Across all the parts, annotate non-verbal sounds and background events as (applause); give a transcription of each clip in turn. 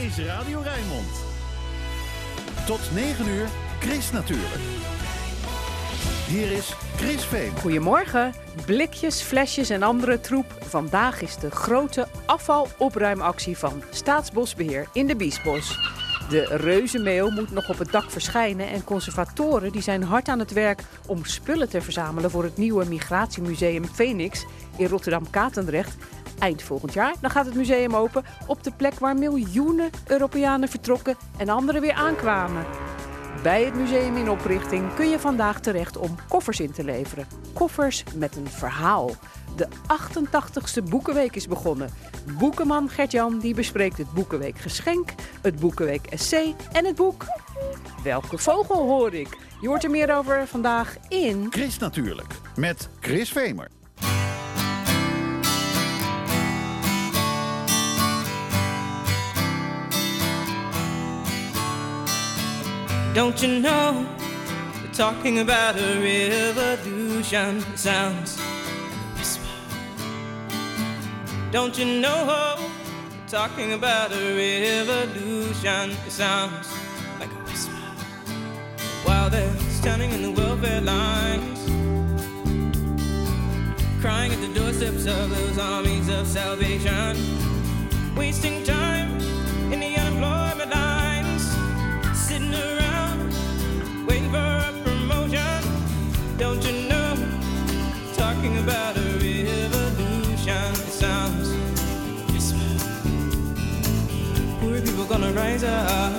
is Radio Rijnmond. Tot 9 uur, Chris natuurlijk. Hier is Chris Veen. Goedemorgen. Blikjes, flesjes en andere troep. Vandaag is de grote afvalopruimactie van Staatsbosbeheer in de Biesbos. De reuzenmeel moet nog op het dak verschijnen en conservatoren die zijn hard aan het werk om spullen te verzamelen voor het nieuwe migratiemuseum Phoenix in Rotterdam-Katendrecht. Eind volgend jaar dan gaat het museum open op de plek waar miljoenen Europeanen vertrokken en anderen weer aankwamen. Bij het museum in oprichting kun je vandaag terecht om koffers in te leveren. Koffers met een verhaal. De 88ste Boekenweek is begonnen. Boekenman Gertjan die bespreekt het Boekenweek Geschenk, het Boekenweek Essay en het boek. Welke vogel hoor ik? Je hoort er meer over vandaag in... Chris natuurlijk, met Chris Vemer. Don't you know We're talking about a revolution? It sounds like a whisper. Don't you know they're talking about a revolution? It sounds like a whisper. While they're standing in the welfare lines, crying at the doorsteps of those armies of salvation, wasting time in the unemployment lines, Don't you know? Talking about a revolution. Sounds. Poor people gonna rise up,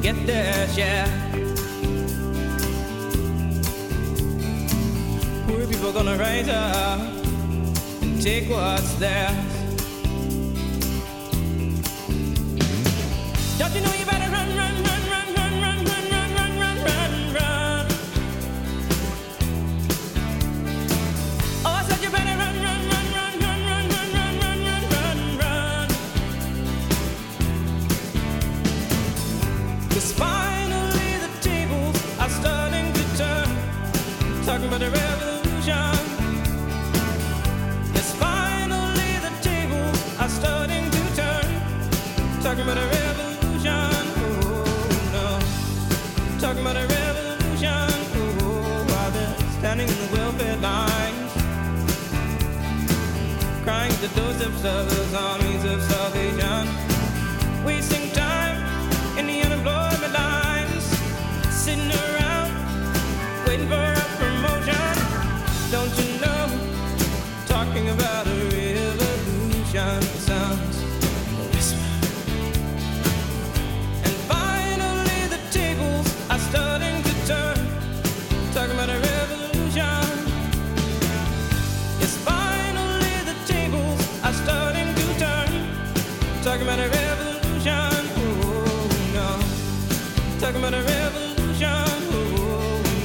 get their share. Poor people gonna rise up and take what's theirs. Don't you know you the doorsteps of those armies of salvation.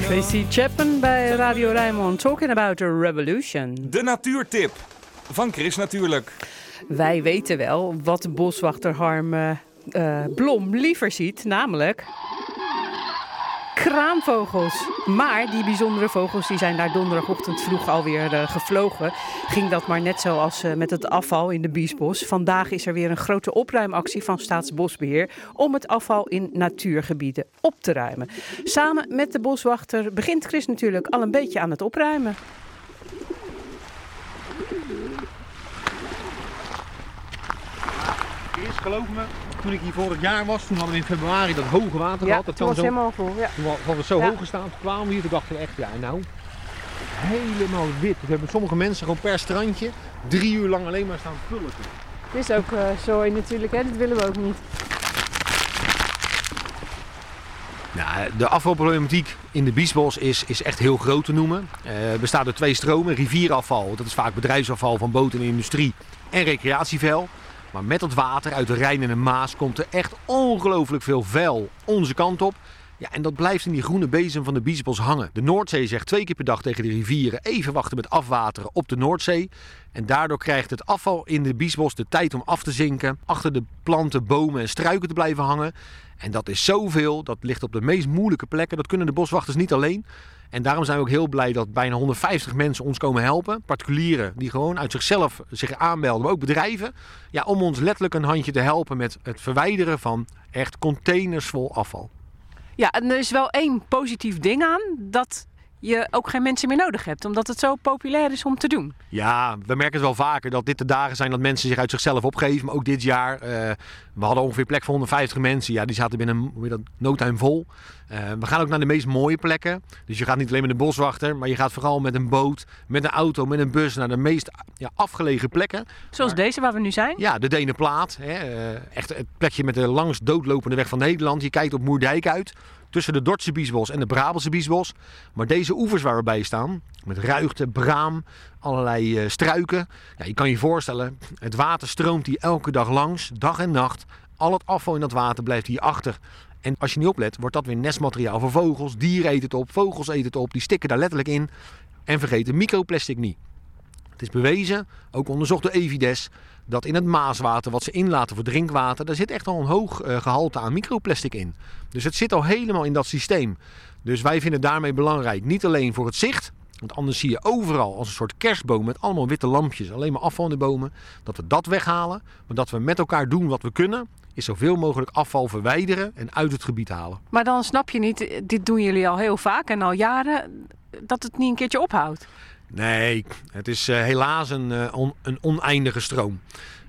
Tracy Chapman bij Radio Rijnmond. Talking about a revolution. De natuurtip van Chris natuurlijk. Wij weten wel wat boswachter Harm eh, eh, Blom liever ziet, namelijk kraanvogels. Maar die bijzondere vogels die zijn daar donderdagochtend vroeg alweer eh, gevlogen. Ging dat maar net zoals eh, met het afval in de Biesbos. Vandaag is er weer een grote opruimactie van Staatsbosbeheer om het afval in natuurgebieden op te ruimen. Samen met de boswachter begint Chris natuurlijk al een beetje aan het opruimen. Eerst geloof me, toen ik hier vorig jaar was, toen hadden we in februari dat hoge water gehad. Dat toen was zo, helemaal vol. Ja. toen hadden we zo Ja. hoog gestaan, toen kwamen we hier, toen dachten we echt, ja nou, helemaal wit. Toen hebben sommige mensen gewoon per strandje drie uur lang alleen maar staan pulken. Dit is ook uh, zo natuurlijk, hè? dat willen we ook niet. Nou, de afvalproblematiek in de Biesbos is, is echt heel groot te noemen. Eh bestaat uit twee stromen. Rivierafval, dat is vaak bedrijfsafval van boten en industrie. En recreatievuil. Maar met dat water uit de Rijn en de Maas komt er echt ongelooflijk veel vuil onze kant op. Ja, en dat blijft in die groene bezem van de Biesbos hangen. De Noordzee zegt twee keer per dag tegen de rivieren even wachten met afwateren op de Noordzee. En daardoor krijgt het afval in de Biesbos de tijd om af te zinken, achter de planten, bomen en struiken te blijven hangen. En dat is zoveel, dat ligt op de meest moeilijke plekken. Dat kunnen de boswachters niet alleen. En daarom zijn we ook heel blij dat bijna 150 mensen ons komen helpen. Particulieren die gewoon uit zichzelf zich aanmelden, maar ook bedrijven. Ja, om ons letterlijk een handje te helpen met het verwijderen van echt containers vol afval. Ja, en er is wel één positief ding aan. Dat je ook geen mensen meer nodig hebt. Omdat het zo populair is om te doen. Ja, we merken het wel vaker dat dit de dagen zijn dat mensen zich uit zichzelf opgeven. Maar ook dit jaar. eh, we hadden ongeveer plek voor 150 mensen. Ja, die zaten binnen hoe heet dat, no time vol. Eh, we gaan ook naar de meest mooie plekken. Dus je gaat niet alleen met een boswachter. Maar je gaat vooral met een boot, met een auto, met een bus naar de meest ja, afgelegen plekken. Zoals deze waar we nu zijn. Ja, de Denenplaat. Hè, eh, echt het plekje met de langst doodlopende weg van Nederland. Je kijkt op Moerdijk uit. Tussen de Dordtse Biesbos en de Brabantse Biesbos. Maar deze oevers waar we bij staan. Met ruigte, braam, allerlei eh, struiken. Ja, je kan je voorstellen, het water stroomt hier elke dag langs. Dag en nacht. Al het afval in dat water blijft hier achter. En als je niet oplet, wordt dat weer nestmateriaal voor vogels. Dieren eten het op, vogels eten het op. Die stikken daar letterlijk in. En vergeet de microplastic niet. Het is bewezen, ook onderzocht door Evides, dat in het maaswater wat ze inlaten voor drinkwater, daar zit echt al een hoog eh, gehalte aan microplastic in. Dus het zit al helemaal in dat systeem. Dus wij vinden daarmee belangrijk, niet alleen voor het zicht, want anders zie je overal als een soort kerstboom met allemaal witte lampjes, alleen maar afval in de bomen, dat we dat weghalen, maar dat we met elkaar doen wat we kunnen, is zoveel mogelijk afval verwijderen en uit het gebied halen. Maar dan snap je niet, dit doen jullie al heel vaak en al jaren, dat het niet een keertje ophoudt. Nee, het is eh, helaas een, eh, een oneindige stroom.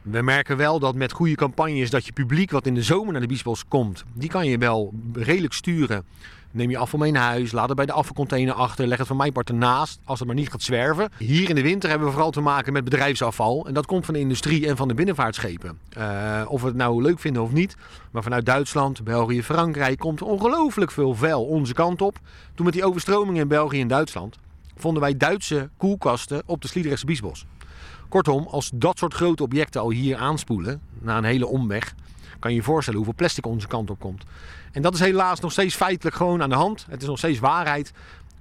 We merken wel dat met goede campagnes dat je publiek wat in de zomer naar de Biesbos komt, die kan je wel redelijk sturen. Neem je afval mee naar huis, laat het bij de afvalcontainer achter, leg het van mijn part ernaast, als het maar niet gaat zwerven. Hier in de winter hebben we vooral te maken met bedrijfsafval en dat komt van de industrie en van de binnenvaartschepen. Eh, of we het nou leuk vinden of niet, maar vanuit Duitsland, België, Frankrijk komt ongelooflijk veel vuil onze kant op. Toen met die overstromingen in België en Duitsland vonden wij Duitse koelkasten op de Sliedrechtse Biesbos. Kortom, als dat soort grote objecten al hier aanspoelen, na een hele omweg, kan je je voorstellen hoeveel plastic onze kant op komt. En dat is helaas nog steeds feitelijk gewoon aan de hand. Het is nog steeds waarheid.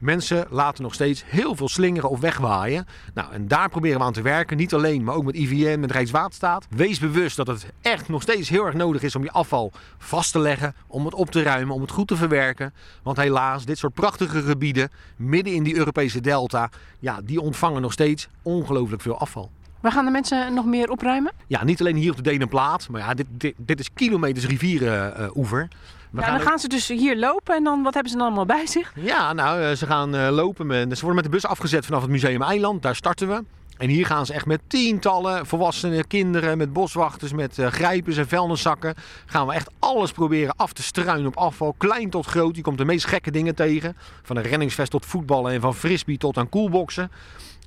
Mensen laten nog steeds heel veel slingeren of wegwaaien. Nou, en daar proberen we aan te werken. Niet alleen, maar ook met IVN, met Rijkswaterstaat. Wees bewust dat het echt nog steeds heel erg nodig is om je afval vast te leggen. Om het op te ruimen, om het goed te verwerken. Want helaas, dit soort prachtige gebieden, midden in die Europese delta, ja, die ontvangen nog steeds ongelooflijk veel afval. Waar gaan de mensen nog meer opruimen? Ja, niet alleen hier op de Denenplaat, maar ja, dit, dit, dit is kilometers rivierenoever. We Ja, gaan dan gaan ze dus hier lopen en dan wat hebben ze dan allemaal bij zich? Ja, nou, eh, ze gaan eh, lopen. Met, ze worden met de bus afgezet vanaf het Museum Eiland. Daar starten we. En hier gaan ze echt met tientallen volwassenen, kinderen, met boswachters, met eh, grijpers en vuilniszakken. Gaan we echt alles proberen af te struinen op afval. Klein tot groot. Je komt de meest gekke dingen tegen. Van een renningsvest tot voetballen en van frisbee tot aan koelboxen.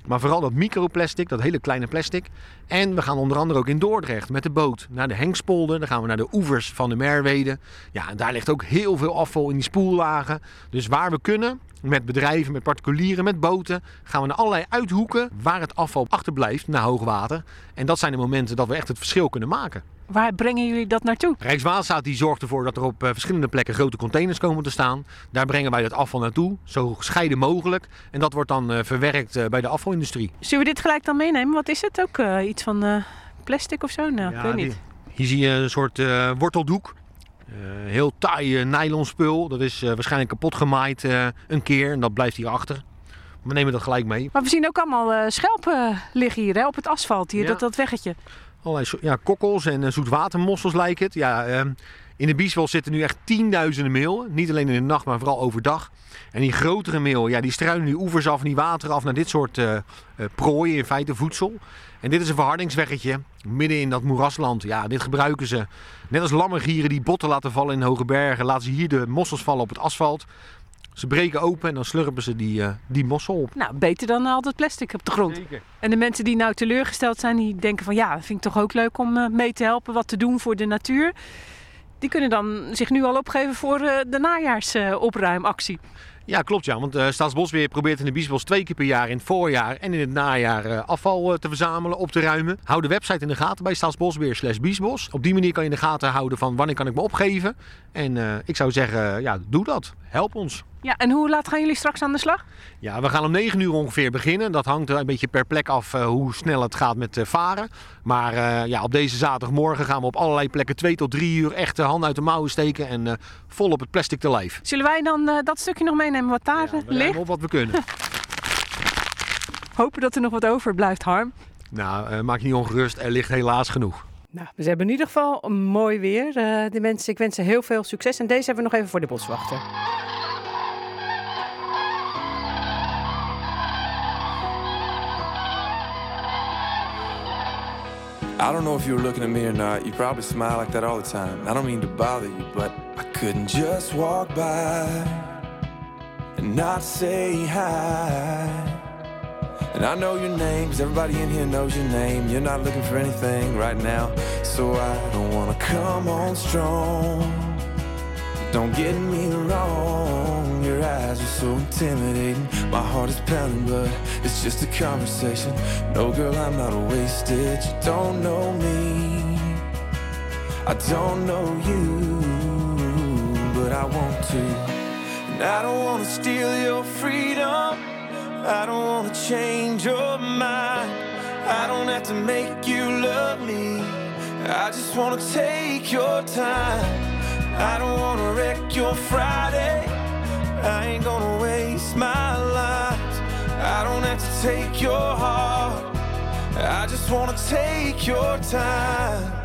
Maar vooral dat microplastic, dat hele kleine plastic. En we gaan onder andere ook in Dordrecht met de boot naar de Hengspolder. Dan gaan we naar de oevers van de Merwede. Ja, en daar ligt ook heel veel afval in die spoellagen. Dus waar we kunnen, met bedrijven, met particulieren, met boten, gaan we naar allerlei uithoeken waar het afval achterblijft na hoogwater. En dat zijn de momenten dat we echt het verschil kunnen maken. Waar brengen jullie dat naartoe? Rijkswaterstaat die zorgt ervoor dat er op eh, verschillende plekken grote containers komen te staan. Daar brengen wij het afval naartoe, zo gescheiden mogelijk. En dat wordt dan eh, verwerkt eh, bij de afvalindustrie. Zullen we dit gelijk dan meenemen? Wat is het? Ook iets van plastic of zo? Nou, ik weet die- niet. Hier zie je een soort worteldoek. Heel taai nylon spul. Dat is waarschijnlijk kapot gemaaid een keer en dat blijft hier achter. We nemen dat gelijk mee. Maar we zien ook allemaal schelpen liggen hier hè, op het asfalt. Hier, Ja. dat, dat weggetje. Allerlei ja, kokkels en eh, zoetwatermossels lijken het. Ja, ehm, in de biesbos zitten nu echt tienduizenden meel. Niet alleen in de nacht, maar vooral overdag. En die grotere meel, ja, die struinen die oevers af en die wateren af naar dit soort eh, prooien, in feite voedsel. En dit is een verhardingsweggetje midden in dat moerasland. Ja, dit gebruiken ze. Net als lammergieren die botten laten vallen in hoge bergen, laten ze hier de mossels vallen op het asfalt. Ze breken open en dan slurpen ze die, eh, die mossel op. Nou, beter dan al dat plastic op de grond. En de mensen die nou teleurgesteld zijn, die denken van ja, dat vind ik toch ook leuk om eh, mee te helpen, wat te doen voor de natuur. Die kunnen dan zich nu al opgeven voor eh, de najaarsopruimactie. Ja, klopt ja. Want eh Staatsbosbeheer probeert in de Biesbos twee keer per jaar in het voorjaar en in het najaar afval te verzamelen, op te ruimen. Hou de website in de gaten bij Staatsbosbeheer slash Biesbos. Op die manier kan je in de gaten houden van wanneer kan ik me opgeven. En eh, ik zou zeggen, ja, doe dat. Help ons. Ja, en hoe laat gaan jullie straks aan de slag? Ja, we gaan om 9 uur ongeveer beginnen. Dat hangt een beetje per plek af eh, hoe snel het gaat met eh, varen. Maar eh, ja, op deze zaterdagmorgen gaan we op allerlei plekken 2 tot 3 uur echt de hand uit de mouwen steken en eh, vol op het plastic te lijf. Zullen wij dan eh, dat stukje nog meenemen wat daar Ja, we ligt? op wat we kunnen. (laughs) Hopen dat er nog wat overblijft, Harm. nou, maak je niet ongerust. Er ligt helaas genoeg. Nou, we hebben in ieder geval een mooi weer. Eh, de mensen, ik wens ze heel veel succes. En deze hebben we nog even voor de boswachter. I don't know if you were looking at me or not. You probably smile like that all the time. I don't mean to bother you, but I couldn't just walk by and not say hi. And I know your name, 'cause everybody in here knows your name. You're not looking for anything right now, so I don't wanna come on strong. Don't get me wrong, your eyes are so intimidating. My heart is pounding, but it's just a conversation. No, girl, I'm not a wasted. You don't know me, I don't know you, but I want to. And I don't want to steal your freedom. I don't want to change your mind. I don't have to make you love me. I just want to take your time. I don't wanna wreck your Friday. I ain't gonna waste my life. I don't have to take your heart. I just wanna take your time.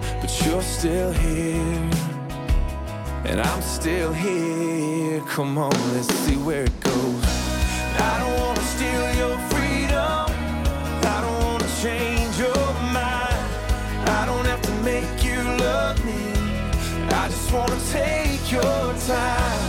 But you're still here And I'm still here Come on, let's see where it goes I don't wanna steal your freedom I don't wanna change your mind. I don't have to make you love me. I just wanna take your time.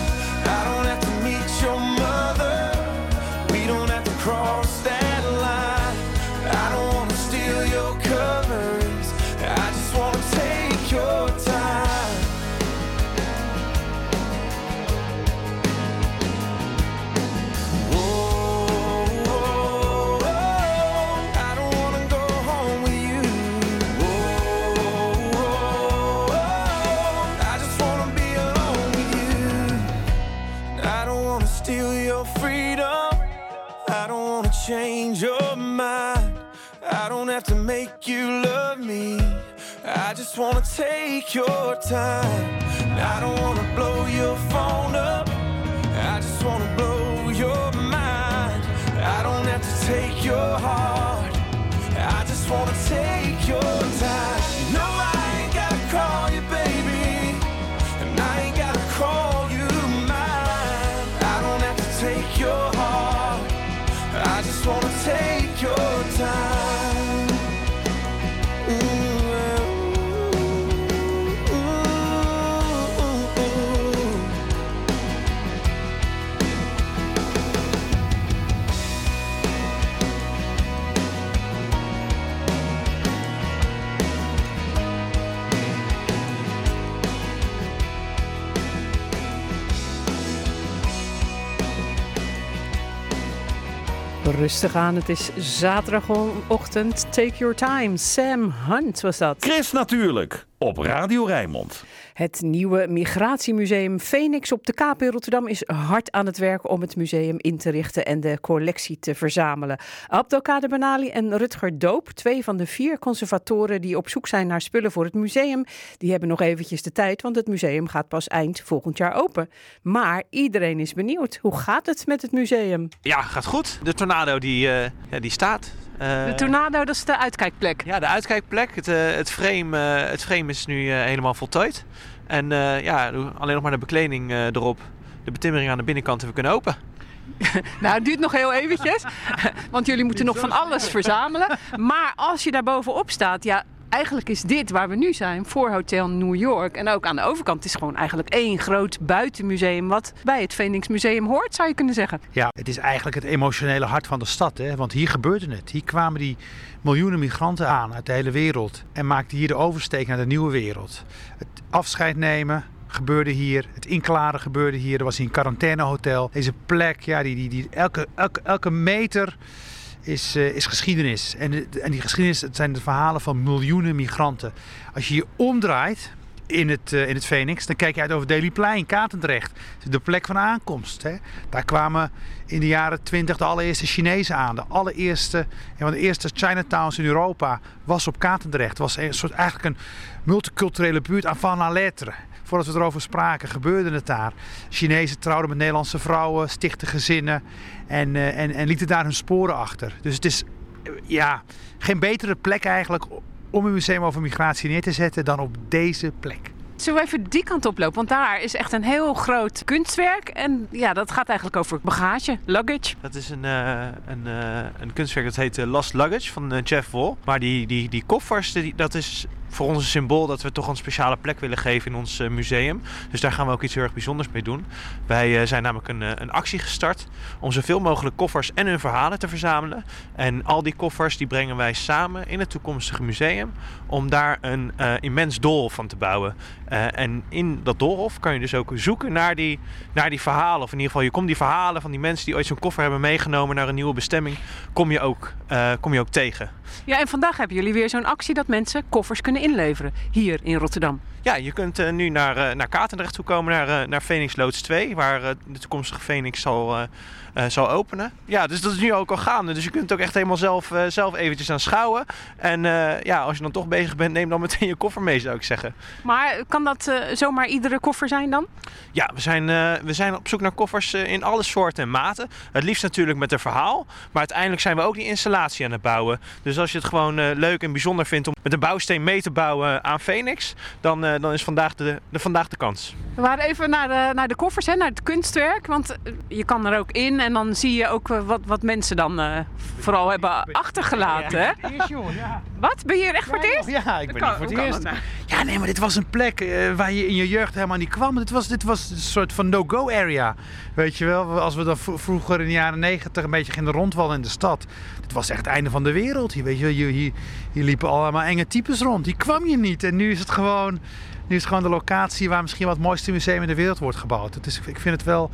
You love me. I just wanna take your time. I don't wanna blow your phone up. I just wanna blow your mind. I don't have to take your heart. I just wanna take your time. Rustig aan, het is zaterdagochtend. Take your time. Sam Hunt was dat. Chris natuurlijk, op Radio Rijnmond. Het nieuwe migratiemuseum Phoenix op de Kaap in Rotterdam is hard aan het werk om het museum in te richten en de collectie te verzamelen. Abdelkader Benali en Rutger Doop, twee van de vier conservatoren die op zoek zijn naar spullen voor het museum, die hebben nog eventjes de tijd, want het museum gaat pas eind volgend jaar open. Maar iedereen is benieuwd. Hoe gaat het met het museum? Ja, gaat goed. De tornado die, eh, die staat. Eh, De tornado, dat is de uitkijkplek. Ja, de uitkijkplek. Het, eh, het, frame, eh, het frame is nu eh, helemaal voltooid. En eh, ja, alleen nog maar de bekleding eh, erop. De betimmering aan de binnenkant hebben we kunnen open. (laughs) Nou, het duurt nog heel eventjes, (laughs) want jullie moeten nog van alles verzamelen. Maar als je daar bovenop staat, ja, eigenlijk is dit waar we nu zijn, voor Hotel New York. En ook aan de overkant is gewoon eigenlijk één groot buitenmuseum... wat bij het Phoenix Museum hoort, zou je kunnen zeggen. Ja, het is eigenlijk het emotionele hart van de stad. Hè? Want hier gebeurde het. Hier kwamen die miljoenen migranten aan uit de hele wereld. En maakten hier de oversteek naar de nieuwe wereld. Het afscheid nemen gebeurde hier. Het inklaren gebeurde hier. Er was een quarantainehotel. Deze plek, ja, die, die, die, elke, elke, elke meter is, eh, is geschiedenis. En, en die geschiedenis, het zijn de verhalen van miljoenen migranten. Als je je omdraait in het, eh, in het Phoenix, dan kijk je uit over Deliplein, Katendrecht. De plek van aankomst. Hè. Daar kwamen in de jaren 20 de allereerste Chinezen aan. De allereerste, een van de eerste Chinatowns in Europa was op Katendrecht. Was een soort, eigenlijk een multiculturele buurt avant la lettre. Voordat we erover spraken, gebeurde het daar. Chinezen trouwden met Nederlandse vrouwen, stichtten gezinnen en, eh, en, en lieten daar hun sporen achter. Dus het is eh, ja, geen betere plek eigenlijk om een museum over migratie neer te zetten dan op deze plek. Zullen we even die kant oplopen? Want daar is echt een heel groot kunstwerk. En ja, dat gaat eigenlijk over bagage, luggage. Dat is een, eh, een, eh, een kunstwerk dat heet Lost Luggage van Jeff Wall. Maar die, die, die koffers, die, dat is voor ons een symbool dat we toch een speciale plek willen geven in ons eh, museum. Dus daar gaan we ook iets heel erg bijzonders mee doen. Wij eh, zijn namelijk een, eh, een actie gestart om zoveel mogelijk koffers en hun verhalen te verzamelen. En al die koffers die brengen wij samen in het toekomstige museum om daar een immens doolhof van te bouwen. En in dat doolhof kan je dus ook zoeken naar die, naar die verhalen. Of in ieder geval, je komt die verhalen van die mensen die ooit zo'n koffer hebben meegenomen naar een nieuwe bestemming, kom je ook, kom je ook tegen. Ja, en vandaag hebben jullie weer zo'n actie dat mensen koffers kunnen inleveren. Hier in Rotterdam. Ja, je kunt eh, nu naar, eh, naar Katendrecht toe komen, naar, eh, naar Phoenix Loods 2, waar de toekomstige Phoenix zal, zal openen. Ja, dus dat is nu ook al gaande. Dus je kunt ook echt helemaal zelf, zelf eventjes aan schouwen. En ja, als je dan toch bezig bent, neem dan meteen je koffer mee, zou ik zeggen. Maar kan dat zomaar iedere koffer zijn dan? Ja, we zijn, we zijn op zoek naar koffers in alle soorten en maten. Het liefst natuurlijk met een verhaal. Maar uiteindelijk zijn we ook die installatie aan het bouwen. Dus als je het gewoon leuk en bijzonder vindt om met een bouwsteen mee te bouwen aan Phoenix, dan, eh, dan is vandaag de, de, vandaag de kans. We waren even naar de, naar de koffers, hè, naar het kunstwerk. Want eh, je kan er ook in en dan zie je ook eh, wat, wat mensen dan eh, vooral hebben achtergelaten. Hè? Eerst joh, ja. Wat? Ben je hier echt voor het eerst? Ja, ik ben niet voor het eerst. Ja, nee, maar dit was een plek waar je in je jeugd helemaal niet kwam. Dit was, dit was een soort van no-go area. Weet je wel, als we dan vro- vroeger in de jaren negentig een beetje gingen rondwallen in de stad. Het was echt het einde van de wereld. Hier, weet je, wel. hier, hier, hier liepen allemaal enge types rond. Die kwam je niet. En nu is het gewoon, nu is het gewoon de locatie waar misschien wat het mooiste museum in de wereld wordt gebouwd. Het is, ik vind het wel,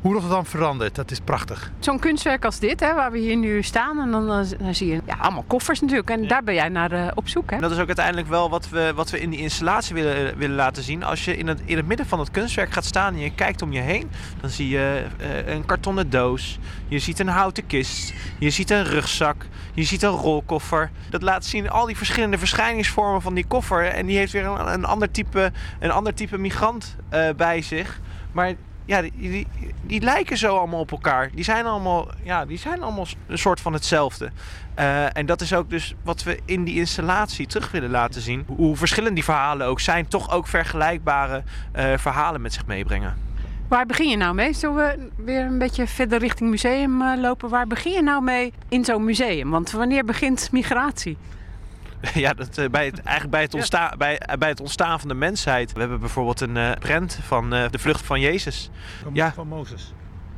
hoe Rotterdam verandert, dat is prachtig. Zo'n kunstwerk als dit, hè, waar we hier nu staan. En dan, eh, dan zie je ja, allemaal koffers natuurlijk. En daar ben jij naar eh, op zoek. Hè? En dat is ook uiteindelijk wel wat we, wat we in die installatie willen, willen laten zien. Als je in het, in het midden van het kunstwerk gaat staan en je kijkt om je heen, dan zie je eh, een kartonnen doos. Je ziet een houten kist. Je ziet een rugzak. Je ziet een rolkoffer. Dat laat zien al die verschillende verschijningsvormen van die koffer. En die heeft weer een, een ander, type, een ander type migrant eh, bij zich. Maar ja, die, die, lijken zo allemaal op elkaar. Die zijn allemaal, ja, die zijn allemaal een soort van hetzelfde. Eh, en dat is ook dus wat we in die installatie terug willen laten zien. Hoe verschillend die verhalen ook zijn, toch ook vergelijkbare eh, verhalen met zich meebrengen. Waar begin je nou mee? Zullen we weer een beetje verder richting museum lopen? Waar begin je nou mee in zo'n museum? Want wanneer begint migratie? (laughs) ja, dat, eh, bij het, eigenlijk bij het, ontstaan, bij, eh, bij het ontstaan van de mensheid. We hebben bijvoorbeeld een eh prent van de vlucht van Jezus. Van, Ja. van Mozes.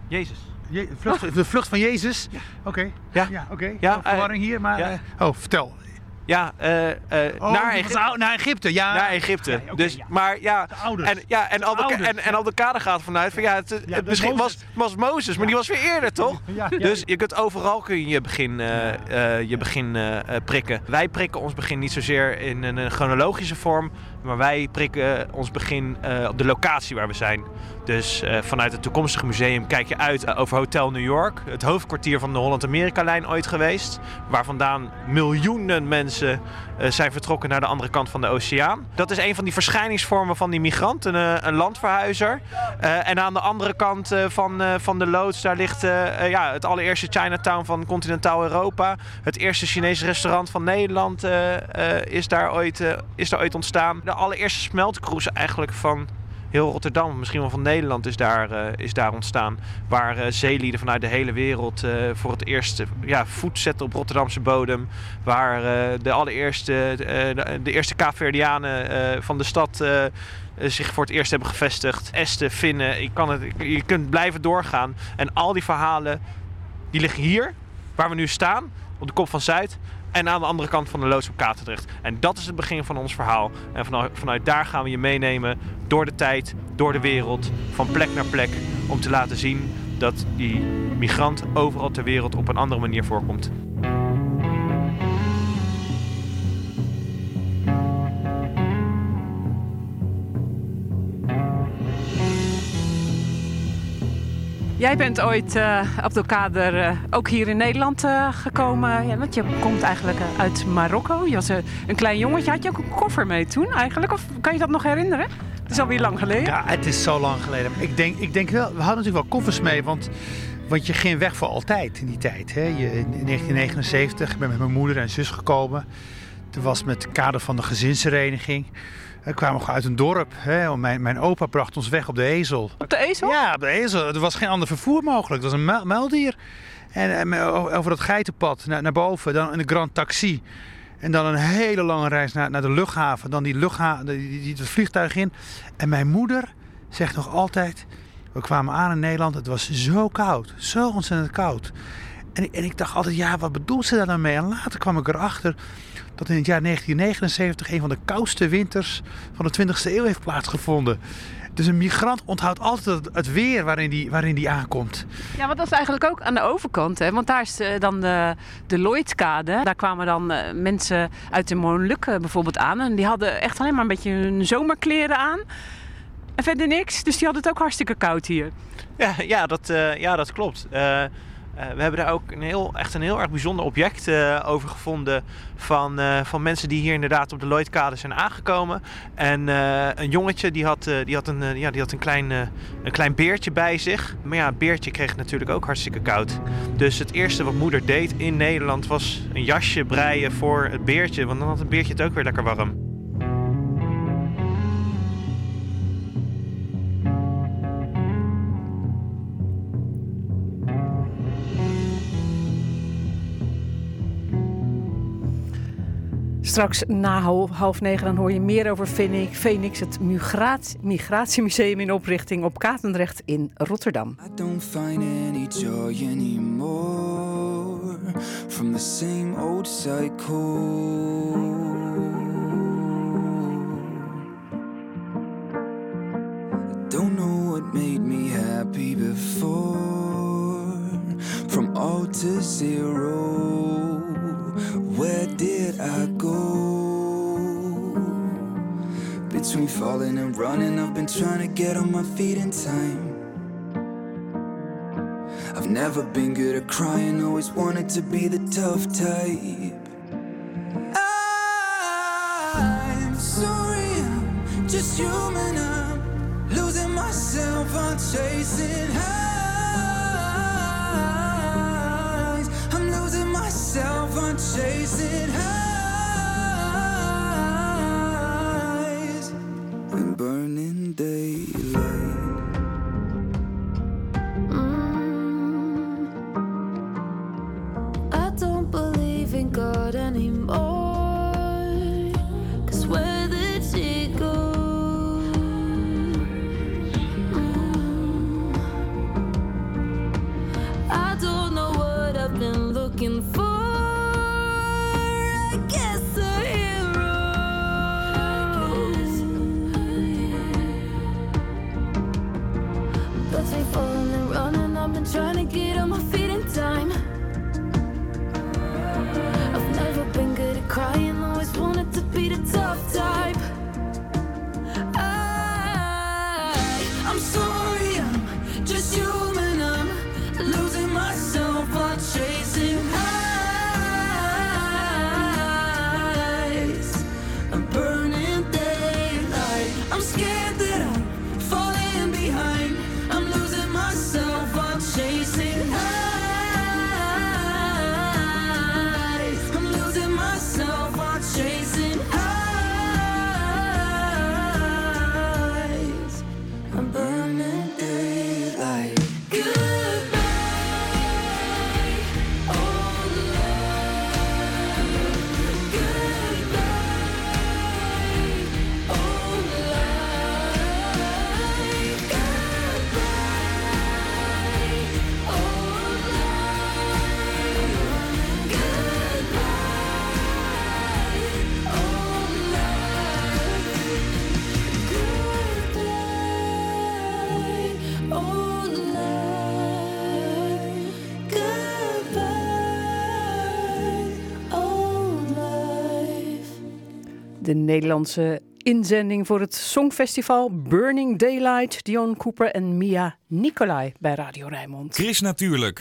Jezus. Je, vlucht, de vlucht van Jezus? Oké. Ja. Ja, oké. Ja, Ja, verwarring hier, maar... ja. oh, vertel. Ja, eh, eh, Oh, naar, Egypte, naar Egypte, ja. naar Egypte. Dus, ja. Maar ja, De. En, ja, en, Al de, en, en Al de Kade gaat vanuit van ja, het, misschien was, was Mozes, maar die was weer eerder, toch? Dus je kunt overal kun je je begin, eh, je begin prikken. Wij prikken ons begin niet zozeer in een, chronologische vorm, maar wij prikken ons begin eh, op de locatie waar we zijn. Dus eh, vanuit het toekomstige museum kijk je uit eh, over Hotel New York, het hoofdkwartier van de Holland-Amerika-lijn ooit geweest, waar vandaan miljoenen mensen eh, zijn vertrokken naar de andere kant van de oceaan. Dat is een van die verschijningsvormen van die migrant, een, eh, een landverhuizer. Eh, en aan de andere kant eh, van, eh, van de loods, daar ligt eh, eh, ja, het allereerste Chinatown van continentaal Europa. Het eerste Chinese restaurant van Nederland eh, eh, is, daar ooit, eh, is daar ooit ontstaan. De allereerste smeltkroes eigenlijk van heel Rotterdam, misschien wel van Nederland, is daar, eh, is daar ontstaan. Waar eh, zeelieden vanuit de hele wereld eh, voor het eerst ja, voet zetten op Rotterdamse bodem. Waar de allereerste, de, de eerste Kaapverdianen van de stad zich voor het eerst hebben gevestigd. Esten, Finnen, je, kan het, je kunt blijven doorgaan. En al die verhalen, die liggen hier, waar we nu staan, op de kop van Zuid. En aan de andere kant van de loods op Katendrecht. En dat is het begin van ons verhaal. En vanuit daar gaan we je meenemen door de tijd, door de wereld, van plek naar plek. Om te laten zien dat die migrant overal ter wereld op een andere manier voorkomt. Jij bent ooit, eh Abdelkader, eh, ook hier in Nederland eh, gekomen. Ja, want je komt eigenlijk uit Marokko. Je was een klein jongetje. Had je ook een koffer mee toen eigenlijk? Of kan je dat nog herinneren? Het is alweer lang geleden. Ja, het is zo lang geleden. Ik denk, ik denk wel, we hadden natuurlijk wel koffers mee, want, want je ging weg voor altijd in die tijd. Hè? Je, in 1979 ik ben met mijn moeder en zus gekomen. Toen was met het kader van de gezinshereniging. We kwamen gewoon uit een dorp. Hè? Mijn, mijn opa bracht ons weg op de ezel. Op de ezel? Ja, op de ezel. Er was geen ander vervoer mogelijk. Het was een muil- muildier. En, en met- over dat geitenpad naar, naar boven, dan in de Grand Taxi. En dan een hele lange reis naar, naar de luchthaven. Dan die luchthaven, die, die, het vliegtuig in. En mijn moeder zegt nog altijd... We kwamen aan in Nederland, het was zo koud. Zo ontzettend koud. En, ik- en ik dacht altijd, ja, wat bedoelt ze daar nou mee? En later kwam ik erachter dat in het jaar 1979... een van de koudste winters van de 20e eeuw heeft plaatsgevonden. Dus een migrant onthoudt altijd het, weer waarin die, waarin die aankomt. Ja, want dat is eigenlijk ook aan de overkant. Hè? Want daar is eh, dan de, de Lloydkade. Daar kwamen dan eh, mensen uit de Molukken bijvoorbeeld aan. En die hadden echt alleen maar een beetje hun zomerkleren aan. En verder niks. Dus die hadden het ook hartstikke koud hier. Ja, ja, dat, eh, ja dat klopt. Eh, eh, we hebben daar ook een heel, echt een heel erg bijzonder object eh, over gevonden. Van, eh, van mensen die hier inderdaad op de Lloydkade zijn aangekomen. En een jongetje die had, die had, een, ja, die had een, klein, een klein beertje bij zich. Maar ja, het beertje kreeg natuurlijk ook hartstikke koud. Dus het eerste wat moeder deed in Nederland was een jasje breien voor het beertje. Want dan had het beertje het ook weer lekker warm. Straks na half, negen dan hoor je meer over Phoenix, het migratiemuseum in oprichting op Katendrecht in Rotterdam. I don't find any joy anymore from the same old cycle. Don't know what made me happy before. From all to zero, where did I go? Between falling and running, I've been trying to get on my feet in time. I've never been good at crying, always wanted to be the tough type. I'm sorry, I'm just human. I'm losing myself, I'm chasing highs. Chasing highs. And burning daylight. De Nederlandse inzending voor het Songfestival Burning Daylight. Dion Cooper en Mia Nicolai bij Radio Rijnmond. Chris Natuurlijk.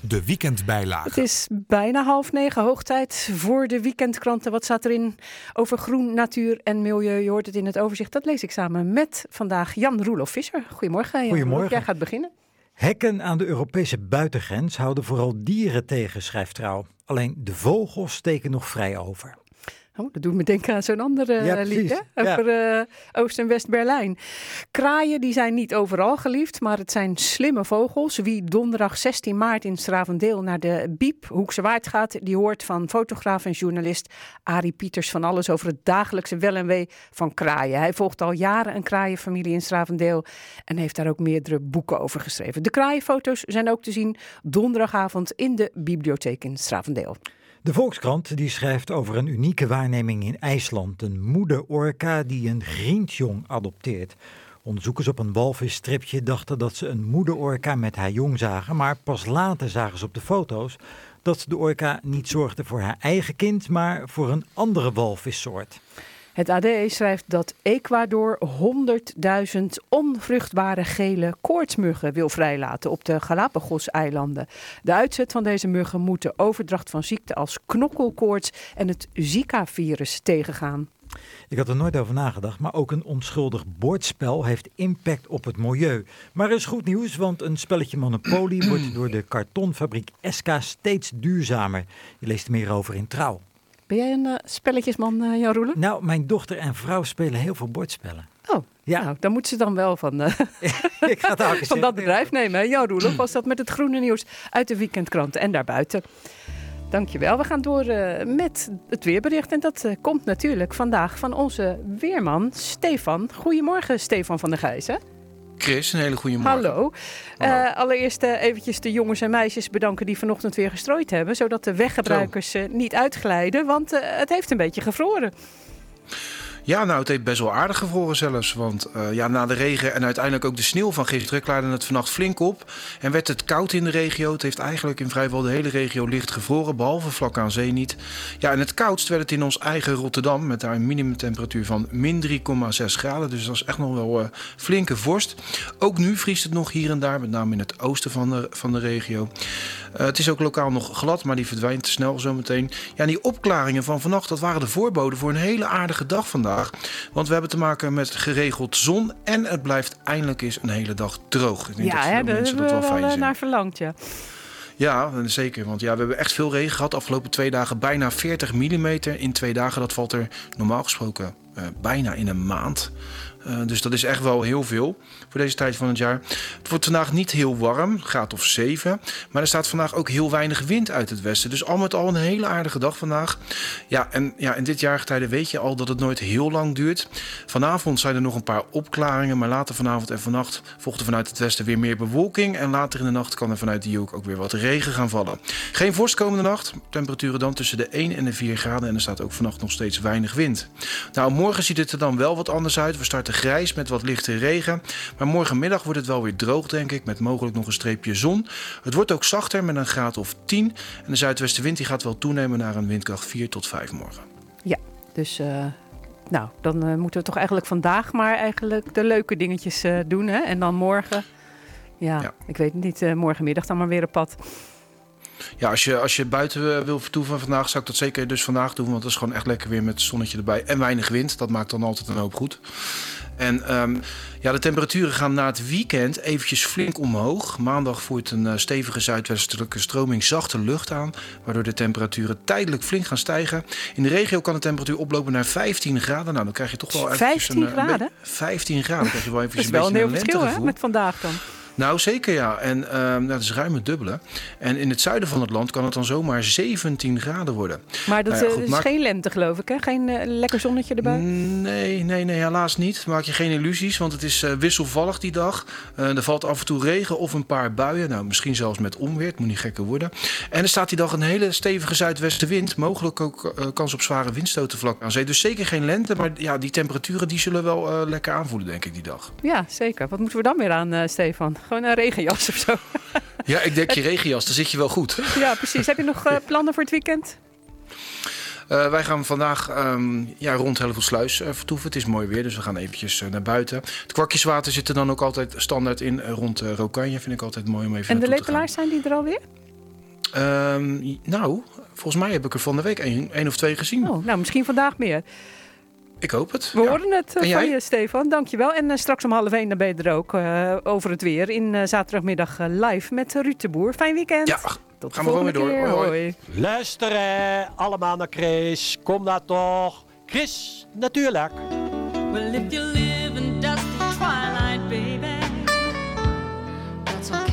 De weekendbijlage. Het is bijna half negen, hoog tijd voor de weekendkranten. Wat staat erin over groen, natuur en milieu? Je hoort het in het overzicht. Dat lees ik samen met vandaag Jan Roelof Visser. Goedemorgen. Jan Goedemorgen. Jij gaat beginnen. Hekken aan de Europese buitengrens houden vooral dieren tegen, schrijft Trouw. Alleen de vogels steken nog vrij over. Oh, dat doet me denken aan zo'n andere Ja, eh, lied? Ja. Over eh, Oost- en West-Berlijn. Kraaien die zijn niet overal geliefd, maar het zijn slimme vogels. Wie donderdag 16 maart in Stravendeel naar de Biep, Hoekse Waard gaat, die hoort van fotograaf en journalist Arie Pieters van alles over het dagelijkse wel en wee van kraaien. Hij volgt al jaren een kraaienfamilie in Stravendeel en heeft daar ook meerdere boeken over geschreven. De kraaienfoto's zijn ook te zien donderdagavond in de bibliotheek in Stravendeel. De Volkskrant die schrijft over een unieke waarneming in IJsland. Een moeder orka die een grientjong adopteert. Onderzoekers op een walvisstripje dachten dat ze een moeder orka met haar jong zagen. Maar pas later zagen ze op de foto's dat de orka niet zorgde voor haar eigen kind, maar voor een andere walvissoort. Het AD schrijft dat Ecuador 100.000 onvruchtbare gele koortsmuggen wil vrijlaten op de Galapagos-eilanden. De uitzet van deze muggen moet de overdracht van ziekten als knokkelkoorts en het Zika-virus tegengaan. Ik had er nooit over nagedacht, maar ook een onschuldig bordspel heeft impact op het milieu. Maar er is goed nieuws, want een spelletje Monopoly wordt door de kartonfabriek SK steeds duurzamer. Je leest er meer over in Trouw. Ben jij een eh, spelletjesman, eh Jan Roelen? Nou, mijn dochter en vrouw spelen heel veel bordspellen. Oh, Ja. nou, dan moeten ze dan wel van, eh, (laughs) Ik ga het (laughs) van dat bedrijf nemen. hè? Jan Roelen was dat met het groene nieuws uit de weekendkranten en daarbuiten. Dankjewel. We gaan door met het weerbericht. En dat komt natuurlijk vandaag van onze weerman Stefan. Goedemorgen, Stefan van der Gijzen. Chris, een hele goede morgen. Hallo. Eh, allereerst eh, eventjes de jongens en meisjes bedanken die vanochtend weer gestrooid hebben. Zodat de weggebruikers eh, niet uitglijden. Want het heeft een beetje gevroren. Ja, nou, het heeft best wel aardig gevroren zelfs. Want eh, ja, na de regen en uiteindelijk ook de sneeuw van gisteren klaarde het vannacht flink op. En werd het koud in de regio. Het heeft eigenlijk in vrijwel de hele regio licht gevroren, behalve vlak aan zee niet. Ja, en het koudst werd het in ons eigen Rotterdam. Met daar een minimumtemperatuur van min 3,6 graden. Dus dat is echt nog wel eh, flinke vorst. Ook nu vriest het nog hier en daar, met name in het oosten van de, van de regio. Eh, het is ook lokaal nog glad, maar die verdwijnt snel zometeen. Ja, die opklaringen van vannacht, dat waren de voorboden voor een hele aardige dag vandaag. Want we hebben te maken met geregeld zon en het blijft eindelijk eens een hele dag droog. Ik denk Ja, dat hè, mensen hebben dat we wel fijn eh, naar verlangd, ja. Ja, zeker. Want ja, we hebben echt veel regen gehad. Afgelopen twee dagen bijna 40 mm in twee dagen. Dat valt er normaal gesproken eh, bijna in een maand. Eh, dus dat is echt wel heel veel voor deze tijd van het jaar. Het wordt vandaag niet heel warm, graad of 7. Maar er staat vandaag ook heel weinig wind uit het westen. Dus al met al een hele aardige dag vandaag. Ja, en ja, in dit jaargetijde weet je al dat het nooit heel lang duurt. Vanavond zijn er nog een paar opklaringen. Maar later vanavond en vannacht volgt er vanuit het westen weer meer bewolking. En later in de nacht kan er vanuit die hoek ook weer wat regen gaan vallen. Geen vorst komende nacht. Temperaturen dan tussen de 1 en de 4 graden. En er staat ook vannacht nog steeds weinig wind. Nou, morgen ziet het er dan wel wat anders uit. We starten grijs met wat lichte regen. Maar morgenmiddag wordt het wel weer droog, denk ik. Met mogelijk nog een streepje zon. Het wordt ook zachter met een graad of 10. En de zuidwestenwind die gaat wel toenemen naar een windkracht 4 tot 5 morgen. Ja, dus eh, nou, dan eh, moeten we toch eigenlijk vandaag maar eigenlijk de leuke dingetjes eh, doen. Hè? En dan morgen, ja, Ja. ik weet het niet, morgenmiddag dan maar weer op pad. Ja, als je, als je buiten wil vertoeven vandaag, zou ik dat zeker dus vandaag doen. Want het is gewoon echt lekker weer met het zonnetje erbij. En weinig wind. Dat maakt dan altijd een hoop goed. En ehm, ja, de temperaturen gaan na het weekend eventjes flink omhoog. Maandag voert een eh, stevige zuidwestelijke stroming zachte lucht aan. Waardoor de temperaturen tijdelijk flink gaan stijgen. In de regio kan de temperatuur oplopen naar 15 graden. Nou, dan krijg je toch wel eventjes 15 een, eh, een be- graden? 15 graden. Dan krijg je wel (laughs) Dat eventjes is wel een beetje heel verschil hè, met vandaag dan. Nou, zeker ja. En nou, dat is ruim het dubbele. En in het zuiden van het land kan het dan zomaar 17 graden worden. Maar dat Nou ja, eh, goed, is maak- geen lente geloof ik hè? Geen eh, lekker zonnetje erbij? Nee, nee, nee, helaas niet. Maak je geen illusies, want het is eh, wisselvallig die dag. Er valt af en toe regen of een paar buien. Nou, misschien zelfs met onweer. Het moet niet gekker worden. En er staat die dag een hele stevige zuidwestenwind. Mogelijk ook kans op zware windstoten vlak aan zee. Dus zeker geen lente, maar ja, die temperaturen die zullen wel lekker aanvoelen, denk ik, die dag. Ja, zeker. Wat moeten we dan weer aan, Stefan? Gewoon een regenjas of zo? Ja, ik denk je regenjas, daar zit je wel goed. (laughs) ja, precies. Heb je nog eh, plannen voor het weekend? Eh, wij gaan vandaag ehm, ja, rond Hellevoetsluis uh, vertoeven. Het is mooi weer, dus we gaan eventjes uh, naar buiten. Het kwakjeswater zit er dan ook altijd standaard in. rond Rokanje vind ik altijd mooi om even En de lepelaars zijn die er alweer? Um, nou, volgens mij heb ik er van de week één, één of twee gezien. Oh, nou, misschien vandaag meer. Ik hoop het. We ja. horen het uh, van je, Stefan. Dankjewel. En uh, straks om half één dan ben je er ook uh, over het weer in zaterdagmiddag live met Ruud de Boer. Fijn weekend. Ja, Tot gaan we gewoon weer door. Keer. Hoi, hoi. Luisteren allemaal naar Chris. Kom daar toch. Chris, natuurlijk. Well, if you live in dusty twilight, baby, that's okay.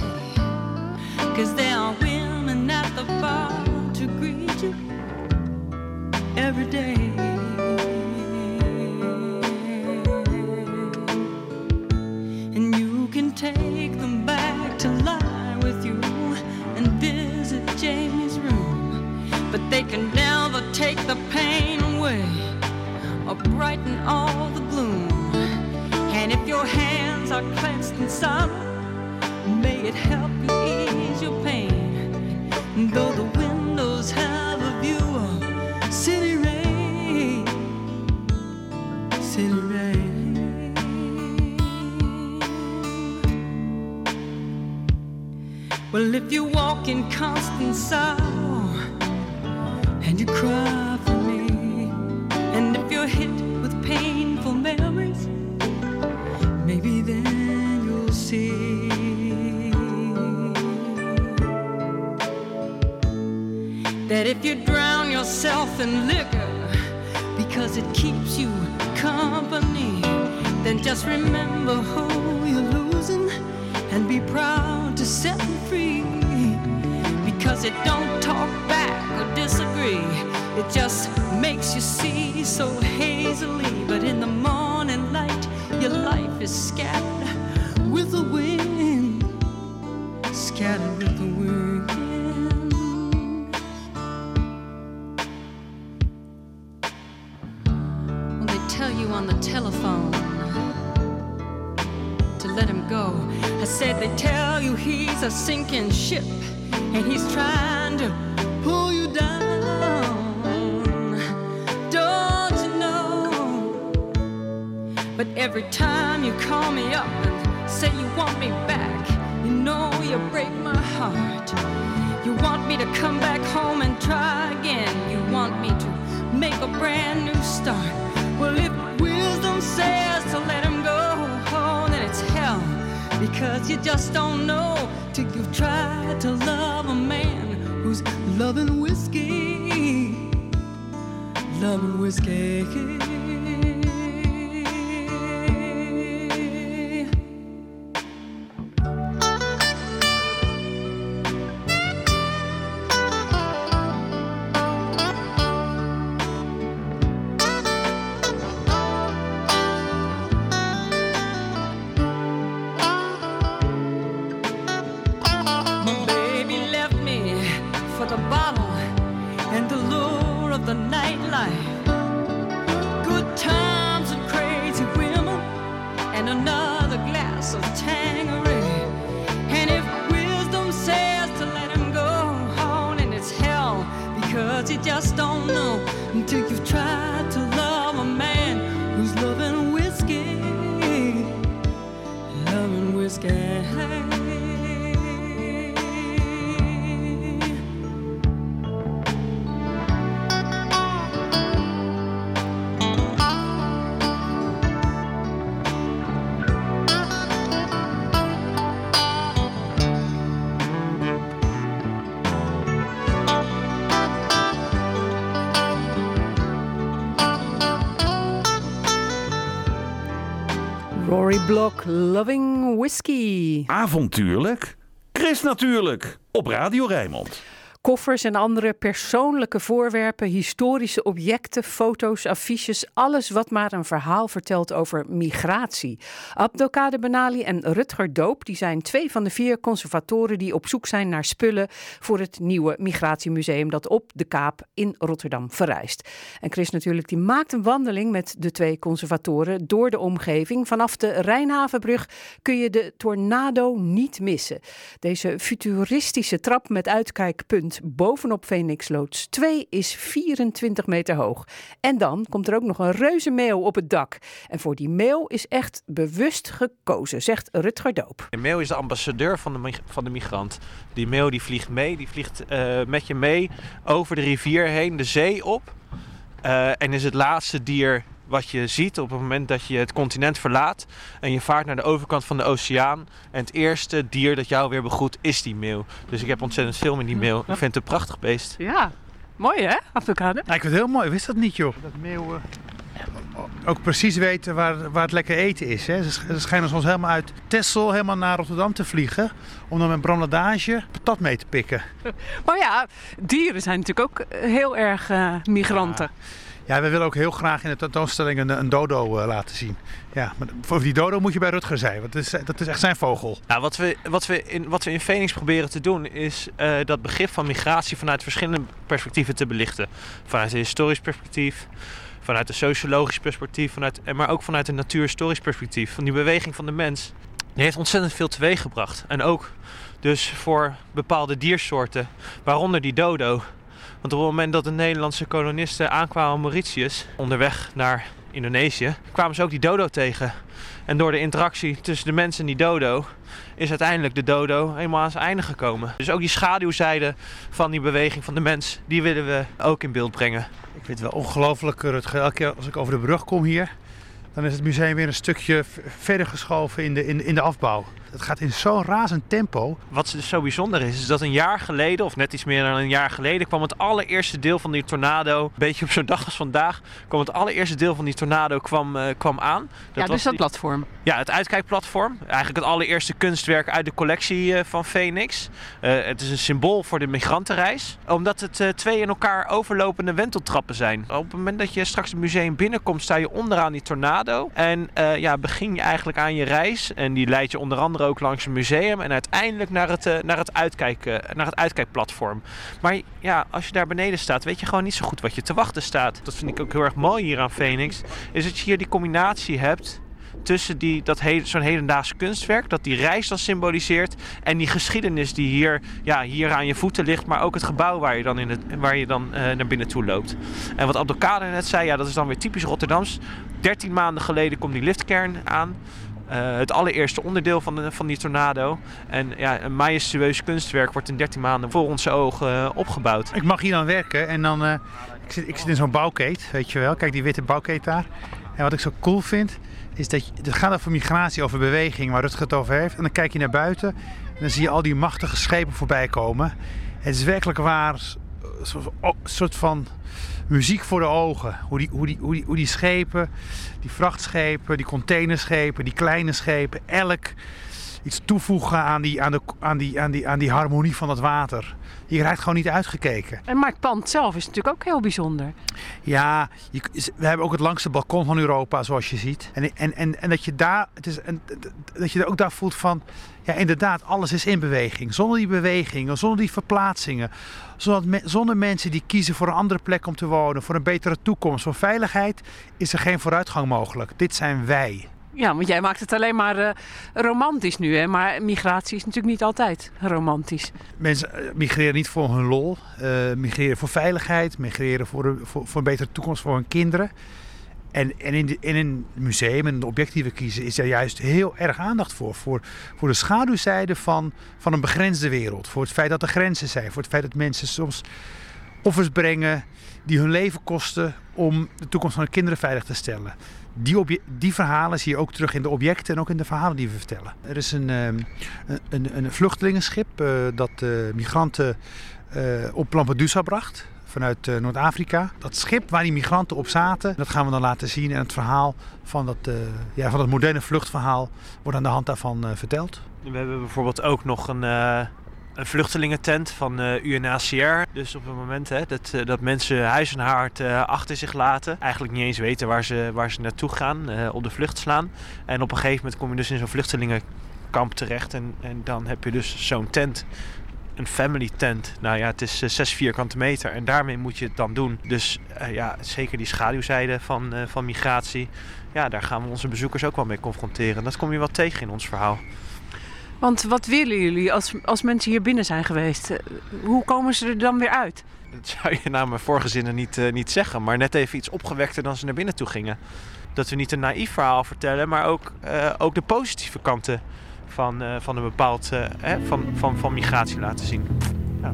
Cause there are women at the bar to greet you every day. To lie with you and visit Jamie's room. But they can never take the pain away or brighten all the gloom. And if your hands are clenched in sorrow, may it help you ease your pain. Though the Well, if you walk in constant sorrow and you cry for me, and if you're hit with painful memories, maybe then you'll see. That if you drown yourself in liquor because it keeps you company, then just remember who you're losing and be proud to set them free. Because it don't talk back or disagree. It just makes you see so hazily. But in the morning light your life is scattered ship loving whiskey. Block, Loving Whiskey. Avontuurlijk. Chris natuurlijk. Op Radio Rijnmond. Koffers en andere persoonlijke voorwerpen, historische objecten, foto's, affiches, alles wat maar een verhaal vertelt over migratie. Abdelkader Benali en Rutger Doop, die zijn twee van de vier conservatoren die op zoek zijn naar spullen voor het nieuwe migratiemuseum dat op de Kaap in Rotterdam verrijst. En Chris natuurlijk, die maakt een wandeling met de twee conservatoren door de omgeving. Vanaf de Rijnhavenbrug kun je de Tornado niet missen. Deze futuristische trap met uitkijkpunt punt bovenop Phoenix Loods 2 is 24 meter hoog. En dan komt er ook nog een reuze meeuw op het dak. En voor die meeuw is echt bewust gekozen, zegt Rutger Doop. De meeuw is de ambassadeur van de, van de migrant. Die meeuw die vliegt mee, die vliegt eh, met je mee over de rivier heen, de zee op. Eh, en is het laatste dier wat je ziet op het moment dat je het continent verlaat. En je vaart naar de overkant van de oceaan. En het eerste dier dat jou weer begroet is die meeuw. Dus ik heb ontzettend veel met die meeuw. Ik vind het een prachtig beest. Ja, mooi hè, avocado? Nou, ik vind het heel mooi, wist dat niet joh. Dat meeuwen ook precies weten waar, waar het lekker eten is. Hè. Ze sch- ze schijnen soms helemaal uit Texel helemaal naar Rotterdam te vliegen. Om dan met brandage patat mee te pikken. (laughs) Maar ja, dieren zijn natuurlijk ook eh, heel erg eh, migranten. Ja, we willen ook heel graag in de tentoonstelling een, een dodo eh, laten zien. Ja, maar voor die dodo moet je bij Rutger zijn, want dat is, dat is echt zijn vogel. Nou, wat, we, wat, we in, wat we in Phoenix proberen te doen, is eh, dat begrip van migratie vanuit verschillende perspectieven te belichten. Vanuit een historisch perspectief, vanuit een sociologisch perspectief, vanuit, maar ook vanuit een natuurhistorisch perspectief. Van die beweging van de mens, die heeft ontzettend veel teweeggebracht. En ook dus voor bepaalde diersoorten, waaronder die dodo. Want op het moment dat de Nederlandse kolonisten aankwamen op Mauritius, onderweg naar Indonesië, kwamen ze ook die dodo tegen. En door de interactie tussen de mens en die dodo is uiteindelijk de dodo helemaal aan zijn einde gekomen. Dus ook die schaduwzijde van die beweging van de mens, die willen we ook in beeld brengen. Ik vind het wel ongelooflijk, Rutger. Elke keer als ik over de brug kom hier, dan is het museum weer een stukje verder geschoven in de, in, in de afbouw. Het gaat in zo'n razend tempo. Wat dus zo bijzonder is, is dat een jaar geleden, of net iets meer dan een jaar geleden, kwam het allereerste deel van die tornado, een beetje op zo'n dag als vandaag, kwam het allereerste deel van die tornado kwam, eh, kwam aan. ja, dus was dat die- platform. Ja, het uitkijkplatform. Eigenlijk het allereerste kunstwerk uit de collectie eh, van Phoenix. Eh, het is een symbool voor de migrantenreis. Omdat het eh, twee in elkaar overlopende wenteltrappen zijn. Op het moment dat je straks het museum binnenkomt, sta je onderaan die tornado. En eh, ja, begin je eigenlijk aan je reis. En die leidt je onder andere ook langs het museum. En uiteindelijk naar het, eh, naar het, uitkijk, eh, naar het uitkijkplatform. Maar ja, als je daar beneden staat, weet je gewoon niet zo goed wat je te wachten staat. Dat vind ik ook heel erg mooi hier aan Phoenix. Is dat je hier die combinatie hebt tussen die, dat zo'n hedendaags kunstwerk, dat die reis dan symboliseert, en die geschiedenis die hier, ja, hier aan je voeten ligt, maar ook het gebouw waar je dan, in het, waar je dan eh, naar binnen toe loopt. En wat Abdelkader net zei, ja, dat is dan weer typisch Rotterdams. 13 maanden geleden komt die liftkern aan. Eh, het allereerste onderdeel van, de, van die tornado. En ja, een majestueus kunstwerk wordt in 13 maanden voor onze ogen eh, opgebouwd. Ik mag hier dan werken en dan... ik, zit, ik zit in zo'n bouwkeet, weet je wel. Kijk, die witte bouwkeet daar. En wat ik zo cool vind, is dat het gaat over migratie, over beweging, waar Rutger het over heeft. En dan kijk je naar buiten en dan zie je al die machtige schepen voorbij komen. Het is werkelijk waar een soort van muziek voor de ogen. Hoe die, hoe, die, hoe, die, hoe die schepen, die vrachtschepen, die containerschepen, die kleine schepen, elk iets toevoegen aan die, aan de, aan die, aan die, aan die harmonie van het water. Je raakt gewoon niet uitgekeken. En maar het pand zelf is natuurlijk ook heel bijzonder. Ja, je, we hebben ook het langste balkon van Europa, zoals je ziet. En, en, en, en dat je daar, het is, en, dat je ook daar voelt van, ja inderdaad, alles is in beweging. Zonder die bewegingen, zonder die verplaatsingen, zonder, me- zonder mensen die kiezen voor een andere plek om te wonen, voor een betere toekomst, voor veiligheid, is er geen vooruitgang mogelijk. Dit zijn wij. Ja, want jij maakt het alleen maar eh, romantisch nu, hè? Maar migratie is natuurlijk niet altijd romantisch. Mensen eh, migreren niet voor hun lol, eh, migreren voor veiligheid, migreren voor, een- voor, voor een betere toekomst voor hun kinderen. En, en in, in een museum en de objecten die we kiezen is er juist heel erg aandacht voor. Voor, voor de schaduwzijde van, van een begrensde wereld. Voor het feit dat er grenzen zijn. Voor het feit dat mensen soms offers brengen die hun leven kosten om de toekomst van hun kinderen veilig te stellen. Die, die verhalen zie je ook terug in de objecten en ook in de verhalen die we vertellen. Er is een, ehm, een, een, vluchtelingenschip eh, dat eh, migranten eh, op Lampedusa bracht vanuit Noord-Afrika. Dat schip waar die migranten op zaten, dat gaan we dan laten zien. En het verhaal van dat, ja, van moderne vluchtverhaal wordt aan de hand daarvan verteld. We hebben bijvoorbeeld ook nog een, een vluchtelingentent van eh UNHCR. Dus op het moment hè, dat, eh, dat mensen huis en haard eh, achter zich laten, eigenlijk niet eens weten waar ze, waar ze naartoe gaan, op de vlucht slaan. En op een gegeven moment kom je dus in zo'n vluchtelingenkamp terecht en, en dan heb je dus zo'n tent. Een family tent. Nou ja, het is eh, 6 vierkante meter en daarmee moet je het dan doen. Dus ja, zeker die schaduwzijde van, van migratie. Ja, daar gaan we onze bezoekers ook wel mee confronteren. Dat kom je wel tegen in ons verhaal. Want wat willen jullie als, als mensen hier binnen zijn geweest? Eh, Hoe komen ze er dan weer uit? Dat zou je na mijn vorige zinnen niet, eh, niet zeggen, maar net even iets opgewekter dan ze naar binnen toe gingen. Dat we niet een naïef verhaal vertellen, maar ook, eh, ook de positieve kanten van, van een bepaald hè, van, van, van migratie laten zien. Ja.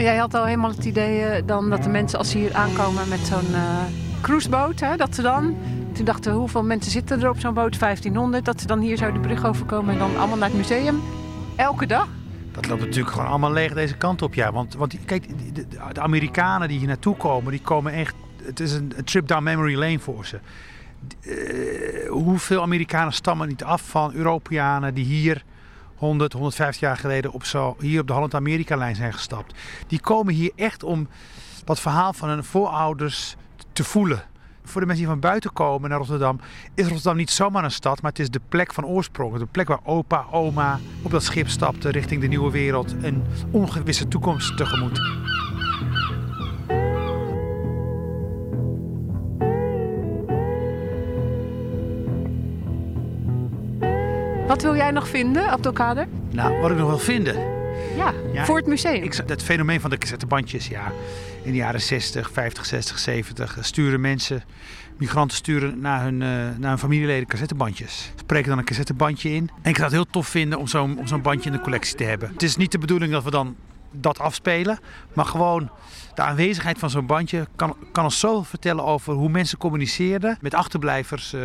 Jij had al helemaal het idee dan dat de mensen als ze hier aankomen met zo'n cruiseboot, hè, dat ze dan... Toen dachten hoeveel mensen zitten er op zo'n boot? 1500. Dat ze dan hier zo de brug overkomen en dan allemaal naar het museum. Elke dag. Dat loopt natuurlijk gewoon allemaal leeg deze kant op, ja. Want, want kijk, de, de- Amerikanen die hier naartoe komen, die komen echt... Het is een, een trip down memory lane voor ze. Eh, hoeveel Amerikanen stammen niet af van Europeanen die hier 100, 150 jaar geleden op zo, hier op de Holland-Amerika-lijn zijn gestapt. Die komen hier echt om dat verhaal van hun voorouders te voelen. Voor de mensen die van buiten komen naar Rotterdam, is Rotterdam niet zomaar een stad, maar het is de plek van oorsprong. De plek waar opa, oma op dat schip stapte richting de nieuwe wereld. Een ongewisse toekomst tegemoet. Wat wil jij nog vinden, Abdelkader? Nou, wat ik nog wil vinden. Ja, Ja, voor het museum. Ik, het fenomeen van de cassettebandjes, ja. In de jaren 60, 50, 60, 70 sturen mensen, migranten sturen naar hun, eh, naar hun familieleden cassettebandjes. Spreken dan een cassettebandje in. En ik zou het heel tof vinden om zo'n bandje in de collectie te hebben. Het is niet de bedoeling dat we dan dat afspelen, maar gewoon de aanwezigheid van zo'n bandje kan, kan ons zoveel vertellen over hoe mensen communiceerden met achterblijvers eh,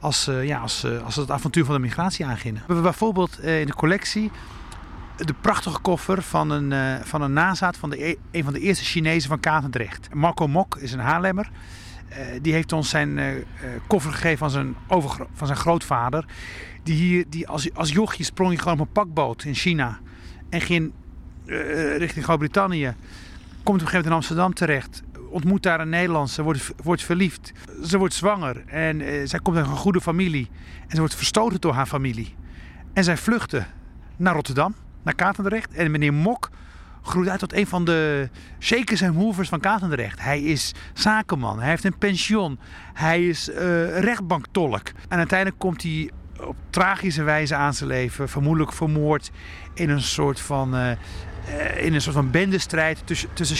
als, eh, ja, als, als ze het avontuur van de migratie aangingen. We hebben bijvoorbeeld in de collectie de prachtige koffer van een, eh, van een nazaat van de, e- een van de eerste Chinezen van Katendrecht. Marco Mok is een Haarlemmer. Eh, die heeft ons zijn eh, koffer gegeven van zijn, overgro- van zijn grootvader. Die hier, die als, als jochie sprong hij gewoon op een pakboot in China. En ging richting Groot-Brittannië. Komt op een gegeven moment in Amsterdam terecht. Ontmoet daar een Nederlandse, wordt, wordt verliefd. Ze wordt zwanger en zij komt uit een goede familie. En ze wordt verstoten door haar familie. En zij vluchten naar Rotterdam, naar Katendrecht. En meneer Mok groeit uit tot een van de shakers en movers van Katendrecht. Hij is zakenman, hij heeft een pensioen, hij is eh, rechtbanktolk. En uiteindelijk komt hij op tragische wijze aan zijn leven, vermoedelijk vermoord in een soort van, eh, eh, in een soort van bendestrijd tussen, tussen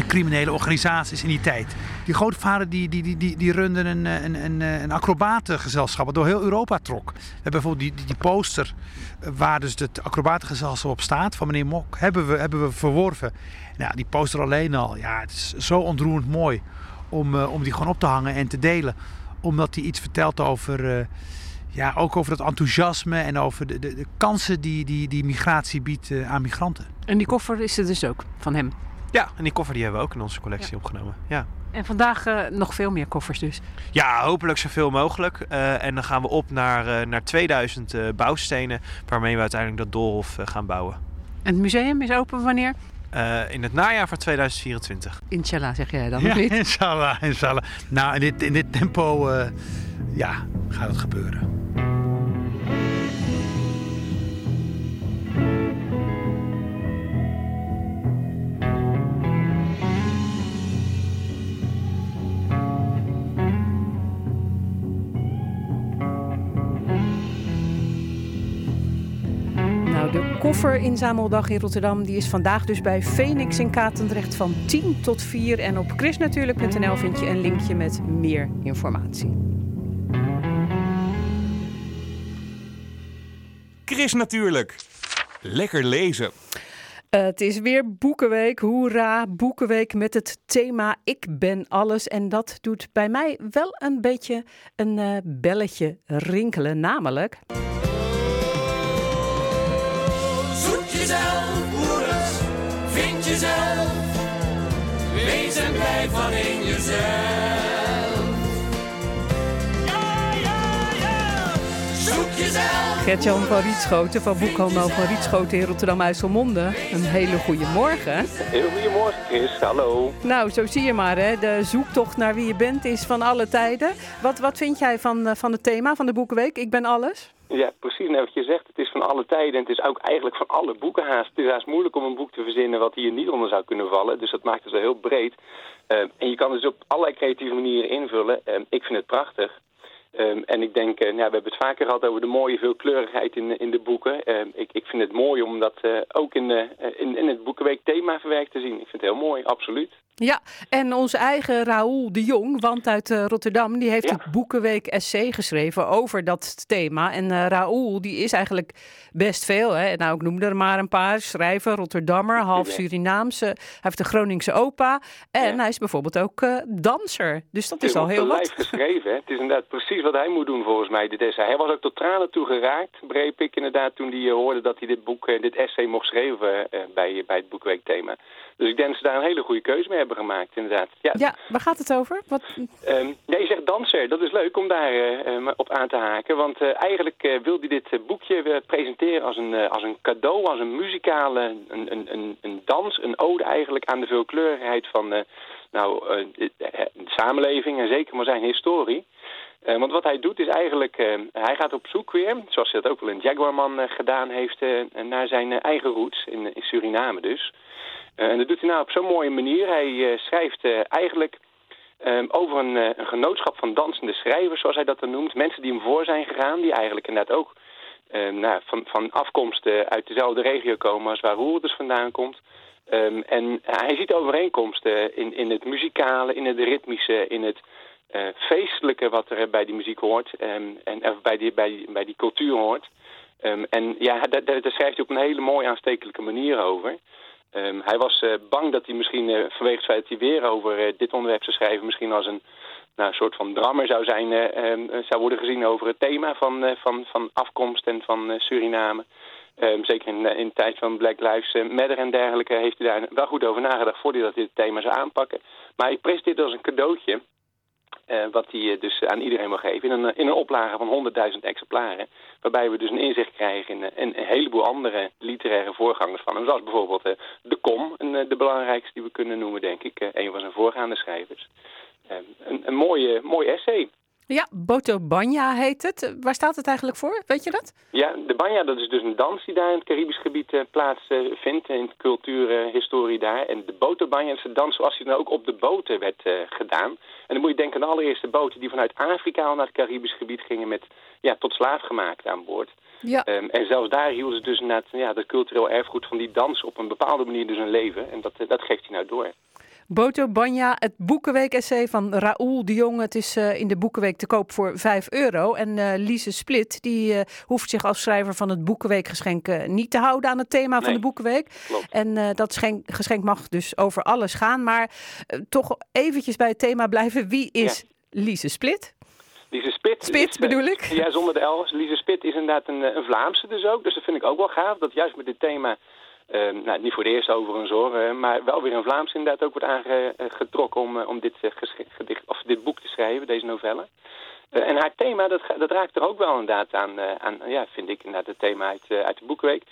Chinese criminele organisaties in die tijd. Die grootvader die, die, die, die, die runde een, een, een, een acrobatengezelschap dat door heel Europa trok. We hebben bijvoorbeeld die, die, die poster waar dus het acrobatengezelschap op staat van meneer Mok, hebben we, hebben we verworven. Nou, die poster alleen al, ja, het is zo ontroerend mooi om, eh, om die gewoon op te hangen en te delen. Omdat hij iets vertelt over, eh, ja, ook over dat enthousiasme en over de, de, de kansen die, die, die migratie biedt eh, aan migranten. En die koffer is er dus ook van hem. Ja, en die koffer die hebben we ook in onze collectie opgenomen. Ja. En vandaag eh, nog veel meer koffers dus. Ja, hopelijk zoveel mogelijk. Eh, en dan gaan we op naar, eh, naar 2000 eh, bouwstenen waarmee we uiteindelijk dat doolhof gaan bouwen. En het museum is open wanneer? In het najaar van 2024. Inshallah zeg jij dan, Ja, of niet? inshallah, inshallah. Nou, in dit, in dit tempo ja, gaat het gebeuren. De kofferinzameldag in Rotterdam die is vandaag dus bij Phoenix in Katendrecht van 10 tot 4. En op chrisnatuurlijk.nl vind je een linkje met meer informatie. Chris natuurlijk. Lekker lezen. Het is weer Boekenweek. Hoera, Boekenweek met het thema Ik ben alles. En dat doet bij mij wel een beetje een eh, belletje rinkelen. Namelijk... vind jezelf. Wees en blijf van in jezelf. Ja, ja, ja. Zoek jezelf. Gertjan van Rietschoten van Boekhandel van Rietschoten in Rotterdam-IJsselmonde. Een hele goede morgen. Heel goedemorgen Chris, hallo. Nou, zo zie je maar, hè. de zoektocht naar wie je bent is van alle tijden. Wat, wat vind jij van, eh, van het thema van de Boekenweek? Ik ben alles. Ja, precies. En wat je zegt, het is van alle tijden en het is ook eigenlijk van alle boeken haast. Het is haast moeilijk om een boek te verzinnen wat hier niet onder zou kunnen vallen. Dus dat maakt het wel heel breed. Uh, en je kan het dus op allerlei creatieve manieren invullen. Uh, ik vind het prachtig. Um, en ik denk, nou, we hebben het vaker gehad over de mooie veelkleurigheid in, in de boeken. Ik, ik vind het mooi om dat uh, ook in, in, in het Boekenweek thema verwerkt te zien. Ik vind het heel mooi, absoluut. Ja, en onze eigen Raoul de Jong, want uit uh, Rotterdam, die heeft ja. het Boekenweek essay geschreven over dat thema. En uh, Raoul, die is eigenlijk best veel. Hè? Nou, ik noem er maar een paar. Schrijver, Rotterdammer, (laughs) half Surinaamse. Hij heeft een Groningse opa. En ja. hij is bijvoorbeeld ook uh, danser. Dus dat is al heel wat. Het is geschreven. Hè? Het is inderdaad precies wat hij moet doen volgens mij, dit essay. Hij was ook tot tranen toe geraakt, begreep ik inderdaad, toen hij hoorde dat hij dit boek, dit essay mocht schrijven bij, bij het Boekenweek thema. Dus ik denk dat ze daar een hele goede keuze mee hebben gemaakt, inderdaad. Ja, ja waar gaat het over? Wat... Um, ja, je zegt danser. Dat is leuk om daar uh, op aan te haken. Want uh, eigenlijk uh, wil hij dit boekje presenteren als een, als een cadeau, als een muzikale een, een, een, een dans, een ode eigenlijk aan de veelkleurigheid van nou, de, samenleving en zeker maar zijn historie. Uh, want wat hij doet is eigenlijk, uh, hij gaat op zoek weer, zoals hij dat ook wel in Jaguarman uh, gedaan heeft, naar zijn eigen roots in, in Suriname dus. En dat doet hij nou op zo'n mooie manier. Hij schrijft eigenlijk over een, een, genootschap van dansende schrijvers, zoals hij dat dan noemt. Mensen die hem voor zijn gegaan, die eigenlijk inderdaad ook nou, van, van afkomst uit dezelfde regio komen als waar Roer dus vandaan komt. Um, en hij ziet overeenkomsten in, in het muzikale, in het ritmische, in het feestelijke wat er bij die muziek hoort en bij, die, bij, bij die cultuur hoort. En ja, daar, daar schrijft hij op een hele mooie aanstekelijke manier over. Um, hij was uh, bang dat hij misschien uh, vanwege het feit dat hij weer over dit onderwerp zou schrijven... misschien als een nou, soort van drammer zou, zijn, zou worden gezien over het thema van, van, van afkomst en van Suriname. zeker in, in de tijd van Black Lives Matter en dergelijke heeft hij daar wel goed over nagedacht... voordat hij dit thema zou aanpakken. Maar hij presenteert het als een cadeautje... Uh, wat hij uh, dus aan iedereen mag geven in een, in een oplage van 100.000 exemplaren. Waarbij we dus een inzicht krijgen in, een heleboel andere literaire voorgangers van hem. Zoals bijvoorbeeld De Kom, een, de belangrijkste die we kunnen noemen, denk ik. een van zijn voorgaande schrijvers. een een mooie, mooi essay. Ja, Boto Banya heet het. Waar staat het eigenlijk voor? Weet je dat? Ja, de Banya dat is dus een dans die daar in het Caribisch gebied uh, plaatsvindt. Uh, in de cultuurhistorie uh, daar. En de Boto Banya is een dans zoals die dan ook op de boten werd gedaan. En dan moet je denken aan de allereerste boten die vanuit Afrika naar het Caribisch gebied gingen met ja, tot slaaf gemaakt aan boord. Ja. Um, en zelfs daar hielden ze dus net ja, dat cultureel erfgoed van die dans op een bepaalde manier dus een leven. En dat, dat geeft hij nou door. Boto Banja, het Boekenweek-essay van Raoul de Jong. Het is uh, in de Boekenweek te koop voor 5 euro. En uh, Lise Split, die uh, hoeft zich als schrijver van het Boekenweekgeschenk niet te houden aan het thema nee, van de Boekenweek. Klopt. En dat schenk, geschenk mag dus over alles gaan. Maar toch eventjes bij het thema blijven. Wie is ja. Lise Split? Lise Spit. Spit is, bedoel ik? Ja, zonder de L. Lise Spit is inderdaad een, een Vlaamse dus ook. Dus dat vind ik ook wel gaaf. Dat juist met dit thema Uh, nou, niet voor het eerst overigens hoor, uh, maar wel weer in Vlaams inderdaad ook wordt aangetrokken om, uh, om dit, gedicht, of dit boek te schrijven, deze novelle. en haar thema, dat, dat raakt er ook wel inderdaad aan, aan ja, vind ik inderdaad het thema uit, uit de Boekenweek.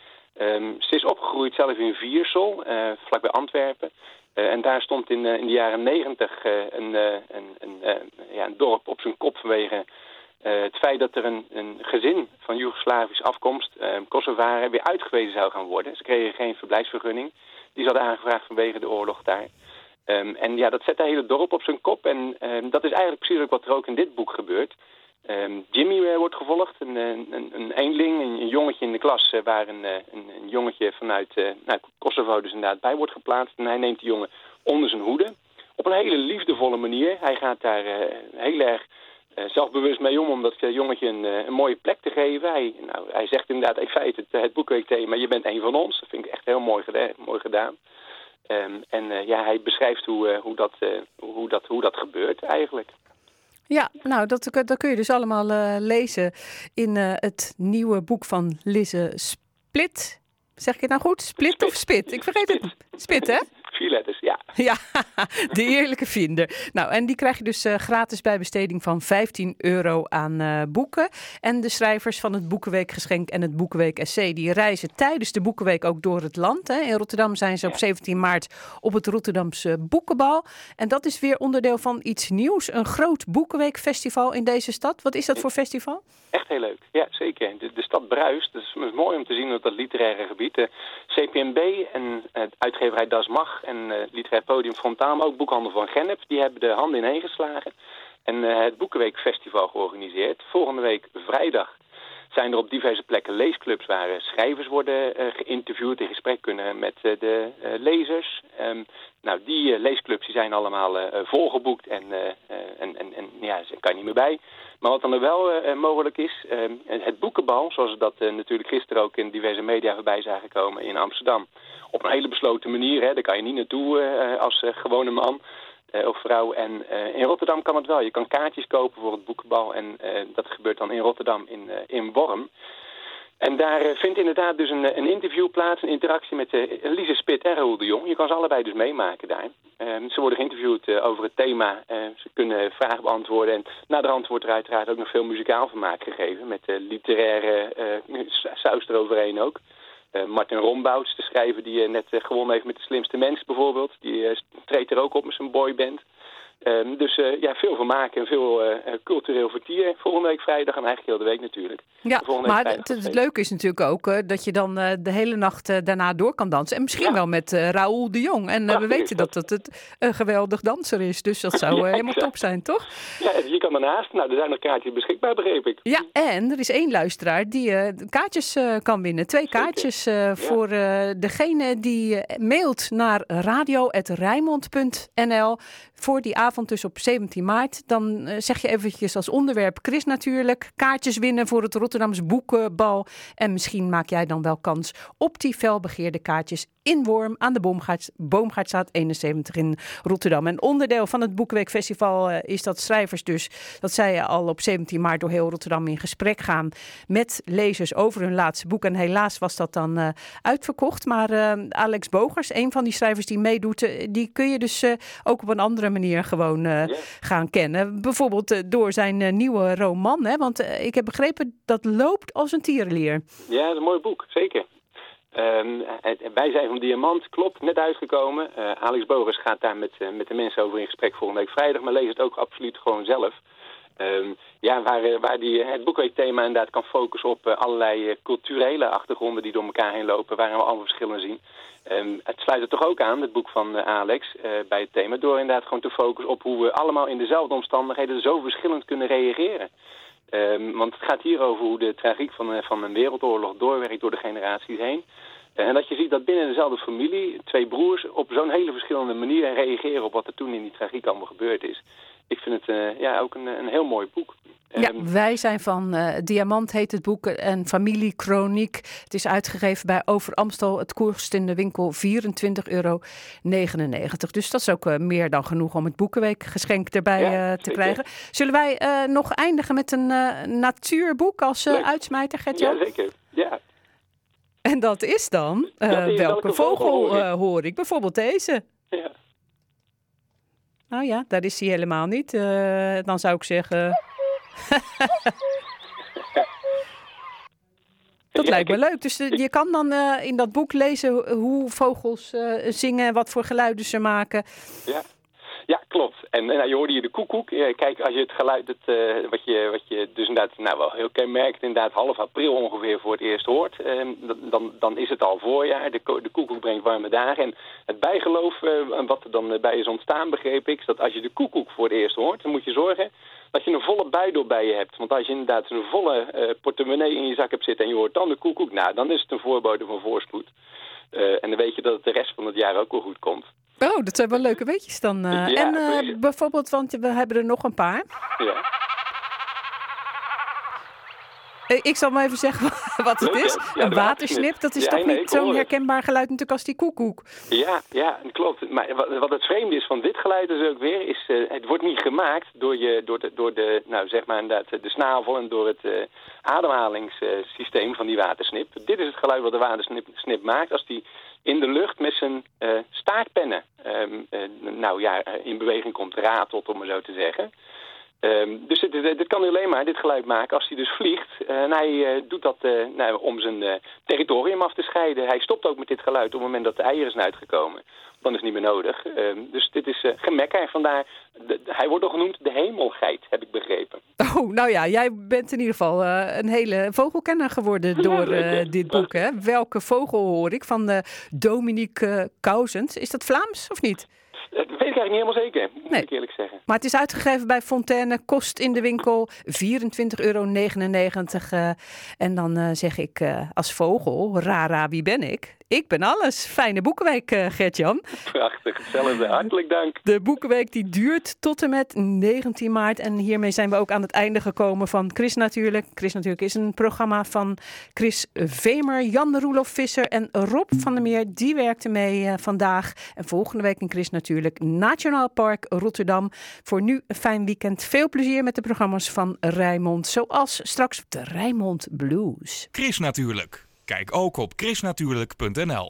Um, ze is opgegroeid zelf in Viersel, vlakbij Antwerpen. en daar stond in, in de jaren negentig een, een, een, ja, een dorp op zijn kop vanwege uh, het feit dat er een, een gezin van Joegoslavische afkomst, uh, Kosovaren, weer uitgewezen zou gaan worden. Ze kregen geen verblijfsvergunning. Die ze hadden aangevraagd vanwege de oorlog daar. Um, en ja, dat zet het hele dorp op zijn kop. En um, dat is eigenlijk precies ook wat er ook in dit boek gebeurt. Jimmy uh, wordt gevolgd, een, een, een eenling, een, jongetje in de klas... waar een, een, een jongetje vanuit nou, Kosovo dus inderdaad bij wordt geplaatst. En hij neemt die jongen onder zijn hoede. Op een hele liefdevolle manier. Hij gaat daar heel erg zelfbewust mee om, om dat jongetje een, een, mooie plek te geven. Hij, nou, hij zegt inderdaad in feite het, het boekweekthema, je bent een van ons. Dat vind ik echt heel mooi, gedaan. Mooi gedaan. Um, en uh, ja, hij beschrijft hoe, uh, hoe, dat, uh, hoe, dat, hoe dat gebeurt eigenlijk. Ja, nou, dat, dat kun je dus allemaal lezen in het nieuwe boek van Lise Split. Zeg ik het nou goed? Split, Split. of Spit? Ik vergeet het. Spit, hè? Vier letters, ja. (laughs) Ja, de eerlijke vinder. Nou, en die krijg je dus eh, gratis bij besteding van 15 euro aan eh, boeken. En de schrijvers van het Boekenweekgeschenk en het Boekenweek Essay... die reizen tijdens de Boekenweek ook door het land. Hè. In Rotterdam zijn ze op 17 maart op het Rotterdamse Boekenbal. En dat is weer onderdeel van iets nieuws. Een groot Boekenweekfestival in deze stad. Wat is dat voor festival? Echt heel leuk, ja zeker. De, stad bruist. Het is, het is mooi om te zien op dat literaire gebied. CPMB en het uitgeverij Das Mag en uh, literair podium Fontaan, ook boekhandel van Gennep, die hebben de handen ineen geslagen en uh, het Boekenweekfestival georganiseerd. Volgende week vrijdag zijn er op diverse plekken leesclubs waar uh, schrijvers worden geïnterviewd, in gesprek kunnen met de lezers. Um, nou, die leesclubs die zijn allemaal volgeboekt en, en, en, en ja, ze kan niet meer bij. Maar wat dan er wel mogelijk is, uh, het boekenbal, zoals we dat natuurlijk gisteren ook in diverse media voorbij zagen komen in Amsterdam. Op een hele besloten manier, hè, daar kan je niet naartoe als gewone man of vrouw. En in Rotterdam kan het wel. Je kan kaartjes kopen voor het boekenbal en dat gebeurt dan in Rotterdam in, in Worm. En daar vindt inderdaad dus een, een, interview plaats, een interactie met Lise Spit en Raoul de Jong. Je kan ze allebei dus meemaken daar. Uh, ze worden geïnterviewd over het thema. ze kunnen vragen beantwoorden. En na de hand wordt er uiteraard ook nog veel muzikaal vermaak gegeven. Met literaire saus eroverheen ook. Martin Rombouts, de schrijver die net gewonnen heeft met De Slimste Mens bijvoorbeeld. Die treedt er ook op met zijn boyband. Um, dus uh, ja, veel vermaak en veel uh, cultureel vertier. Volgende week vrijdag en eigenlijk heel de week natuurlijk. Ja, maar het, het, leuke is natuurlijk ook uh, dat je dan de hele nacht daarna door kan dansen. En misschien ja. wel met Raoul de Jong. En we weten dat dat het een geweldig danser is. Dus dat zou (laughs) ja, helemaal top zijn, toch? Ja, je kan daarnaast. Nou, er zijn nog kaartjes beschikbaar, begreep ik. Ja, en er is één luisteraar die kaartjes kan winnen. Twee kaartjes voor degene die mailt naar radio.rijmond.nl voor die avond dus op 17 maart. Dan uh, zeg je eventjes als onderwerp Chris natuurlijk. Kaartjes winnen voor het Rotterdamse Boekenbal. En misschien maak jij dan wel kans op die felbegeerde kaartjes in Worm aan de Boomgaard, Boomgaardstraat 71 in Rotterdam. En onderdeel van het Boekenweekfestival uh, is dat schrijvers dus, dat zij al op 17 maart door heel Rotterdam in gesprek gaan met lezers over hun laatste boek. En helaas was dat dan uh, uitverkocht. Maar Alex Bogers, een van die schrijvers die meedoet, die kun je dus ook op een andere manier gewoon ja. gaan kennen. Bijvoorbeeld door zijn nieuwe roman. Hè? Want ik heb begrepen dat loopt als een tierenlier. Ja, dat is een mooi boek, zeker. Um, wij zijn van Diamant, klopt, net uitgekomen. Uh, Alex Bogers gaat daar met, uh, met de mensen over in gesprek volgende week vrijdag, maar lees het ook absoluut gewoon zelf. Um, ja, waar, waar die, het boekweekthema inderdaad kan focussen op uh, allerlei culturele achtergronden die door elkaar heen lopen, waarin we allemaal verschillen zien. Um, het sluit er toch ook aan, het boek van Alex, bij het thema, door inderdaad gewoon te focussen op hoe we allemaal in dezelfde omstandigheden zo verschillend kunnen reageren. Um, want het gaat hier over hoe de tragiek van, van een wereldoorlog doorwerkt door de generaties heen. En dat je ziet dat binnen dezelfde familie twee broers op zo'n hele verschillende manier reageren op wat er toen in die tragiek allemaal gebeurd is. Ik vind het uh, ja, ook een, een heel mooi boek. Ja, um, wij zijn van uh, Diamant heet het boek en Familiekroniek. Het is uitgegeven bij Over Amstel. Het kost in de winkel 24,99 euro. Dus dat is ook uh, meer dan genoeg om het Boekenweekgeschenk erbij ja, te krijgen. Zullen wij nog eindigen met een natuurboek als uitsmijter, Gert-Jan? Ja, zeker. Ja. En dat is dan, dat welke, welke, vogel, vogel hoor, ik? Hoor, ik? Bijvoorbeeld deze. Ja. Nou ja, daar is hij helemaal niet. Uh, dan zou ik zeggen... (laughs) dat lijkt me leuk. Dus je kan dan in dat boek lezen hoe vogels zingen, wat voor geluiden ze maken. Ja. Ja, klopt. En nou, je hoorde hier de koekoek. Kijk, als je het geluid, het, uh, wat, je, wat je dus inderdaad nou, wel heel kenmerkend inderdaad half april ongeveer voor het eerst hoort, uh, dan, dan is het al voorjaar. De, de koekoek brengt warme dagen. En het bijgeloof wat er dan bij is ontstaan, begreep ik, is dat als je de koekoek voor het eerst hoort, dan moet je zorgen dat je een volle buidel bij je hebt. Want als je inderdaad een volle portemonnee in je zak hebt zitten en je hoort dan de koekoek, nou, dan is het een voorbode van voorspoed. en dan weet je dat het de rest van het jaar ook wel goed komt. Oh, dat zijn wel leuke weetjes dan. Ja, en uh, bijvoorbeeld, want we hebben er nog een paar. Ja. Eh, Ik zal maar even zeggen (laughs) wat het is. Ja, een watersnip, dat is Ja, toch nee, niet zo'n herkenbaar geluid natuurlijk als die koekoek. Ja, ja, klopt. Maar wat, het vreemde is van dit geluid dus ook weer, is eh, het wordt niet gemaakt door, je, door, de, door de, nou zeg maar inderdaad, de snavel en door het eh, ademhalingssysteem van die watersnip. Dit is het geluid wat de watersnip snip maakt als die in de lucht met zijn eh, staartpennen ehm, eh, nou ja, in beweging komt, ratelt om maar zo te zeggen. Ehm, dus dit, dit, kan hij alleen maar, dit geluid maken, als hij dus vliegt. Eh, en hij eh, doet dat eh, nou, om zijn territorium af te scheiden. Hij stopt ook met dit geluid op het moment dat de eieren zijn uitgekomen. Dan is het niet meer nodig. Ehm, dus dit is gemekker en vandaar, de- hij wordt ook genoemd de hemelgeit, heb ik begrepen. Oh, nou ja, jij bent in ieder geval een hele vogelkenner geworden (laughs) door dit boek. Hè? Welke vogel hoor ik? Van Dominique Cousens. Is dat Vlaams of niet? Dat weet ik eigenlijk niet helemaal zeker, moet ik eerlijk zeggen. Maar het is uitgegeven bij Fontaine, kost in de winkel 24,99 euro. eh, en dan eh, zeg ik eh, als vogel, rara, wie ben ik? Ik ben alles. Fijne boekenweek, eh, Gert-Jan. Prachtig, hetzelfde. Hartelijk dank. De boekenweek die duurt tot en met 19 maart. En hiermee zijn we ook aan het einde gekomen van Chris Natuurlijk. Chris Natuurlijk is een programma van Chris Vemer, Jan Roelof Visser en Rob van der Meer. Die werkte mee eh, vandaag. En volgende week in Chris Natuurlijk Nationaal Park Rotterdam. Voor nu een fijn weekend. Veel plezier met de programma's van Rijmond. Zoals straks de Rijmond Blues. Chris Natuurlijk. Kijk ook op chrisnatuurlijk.nl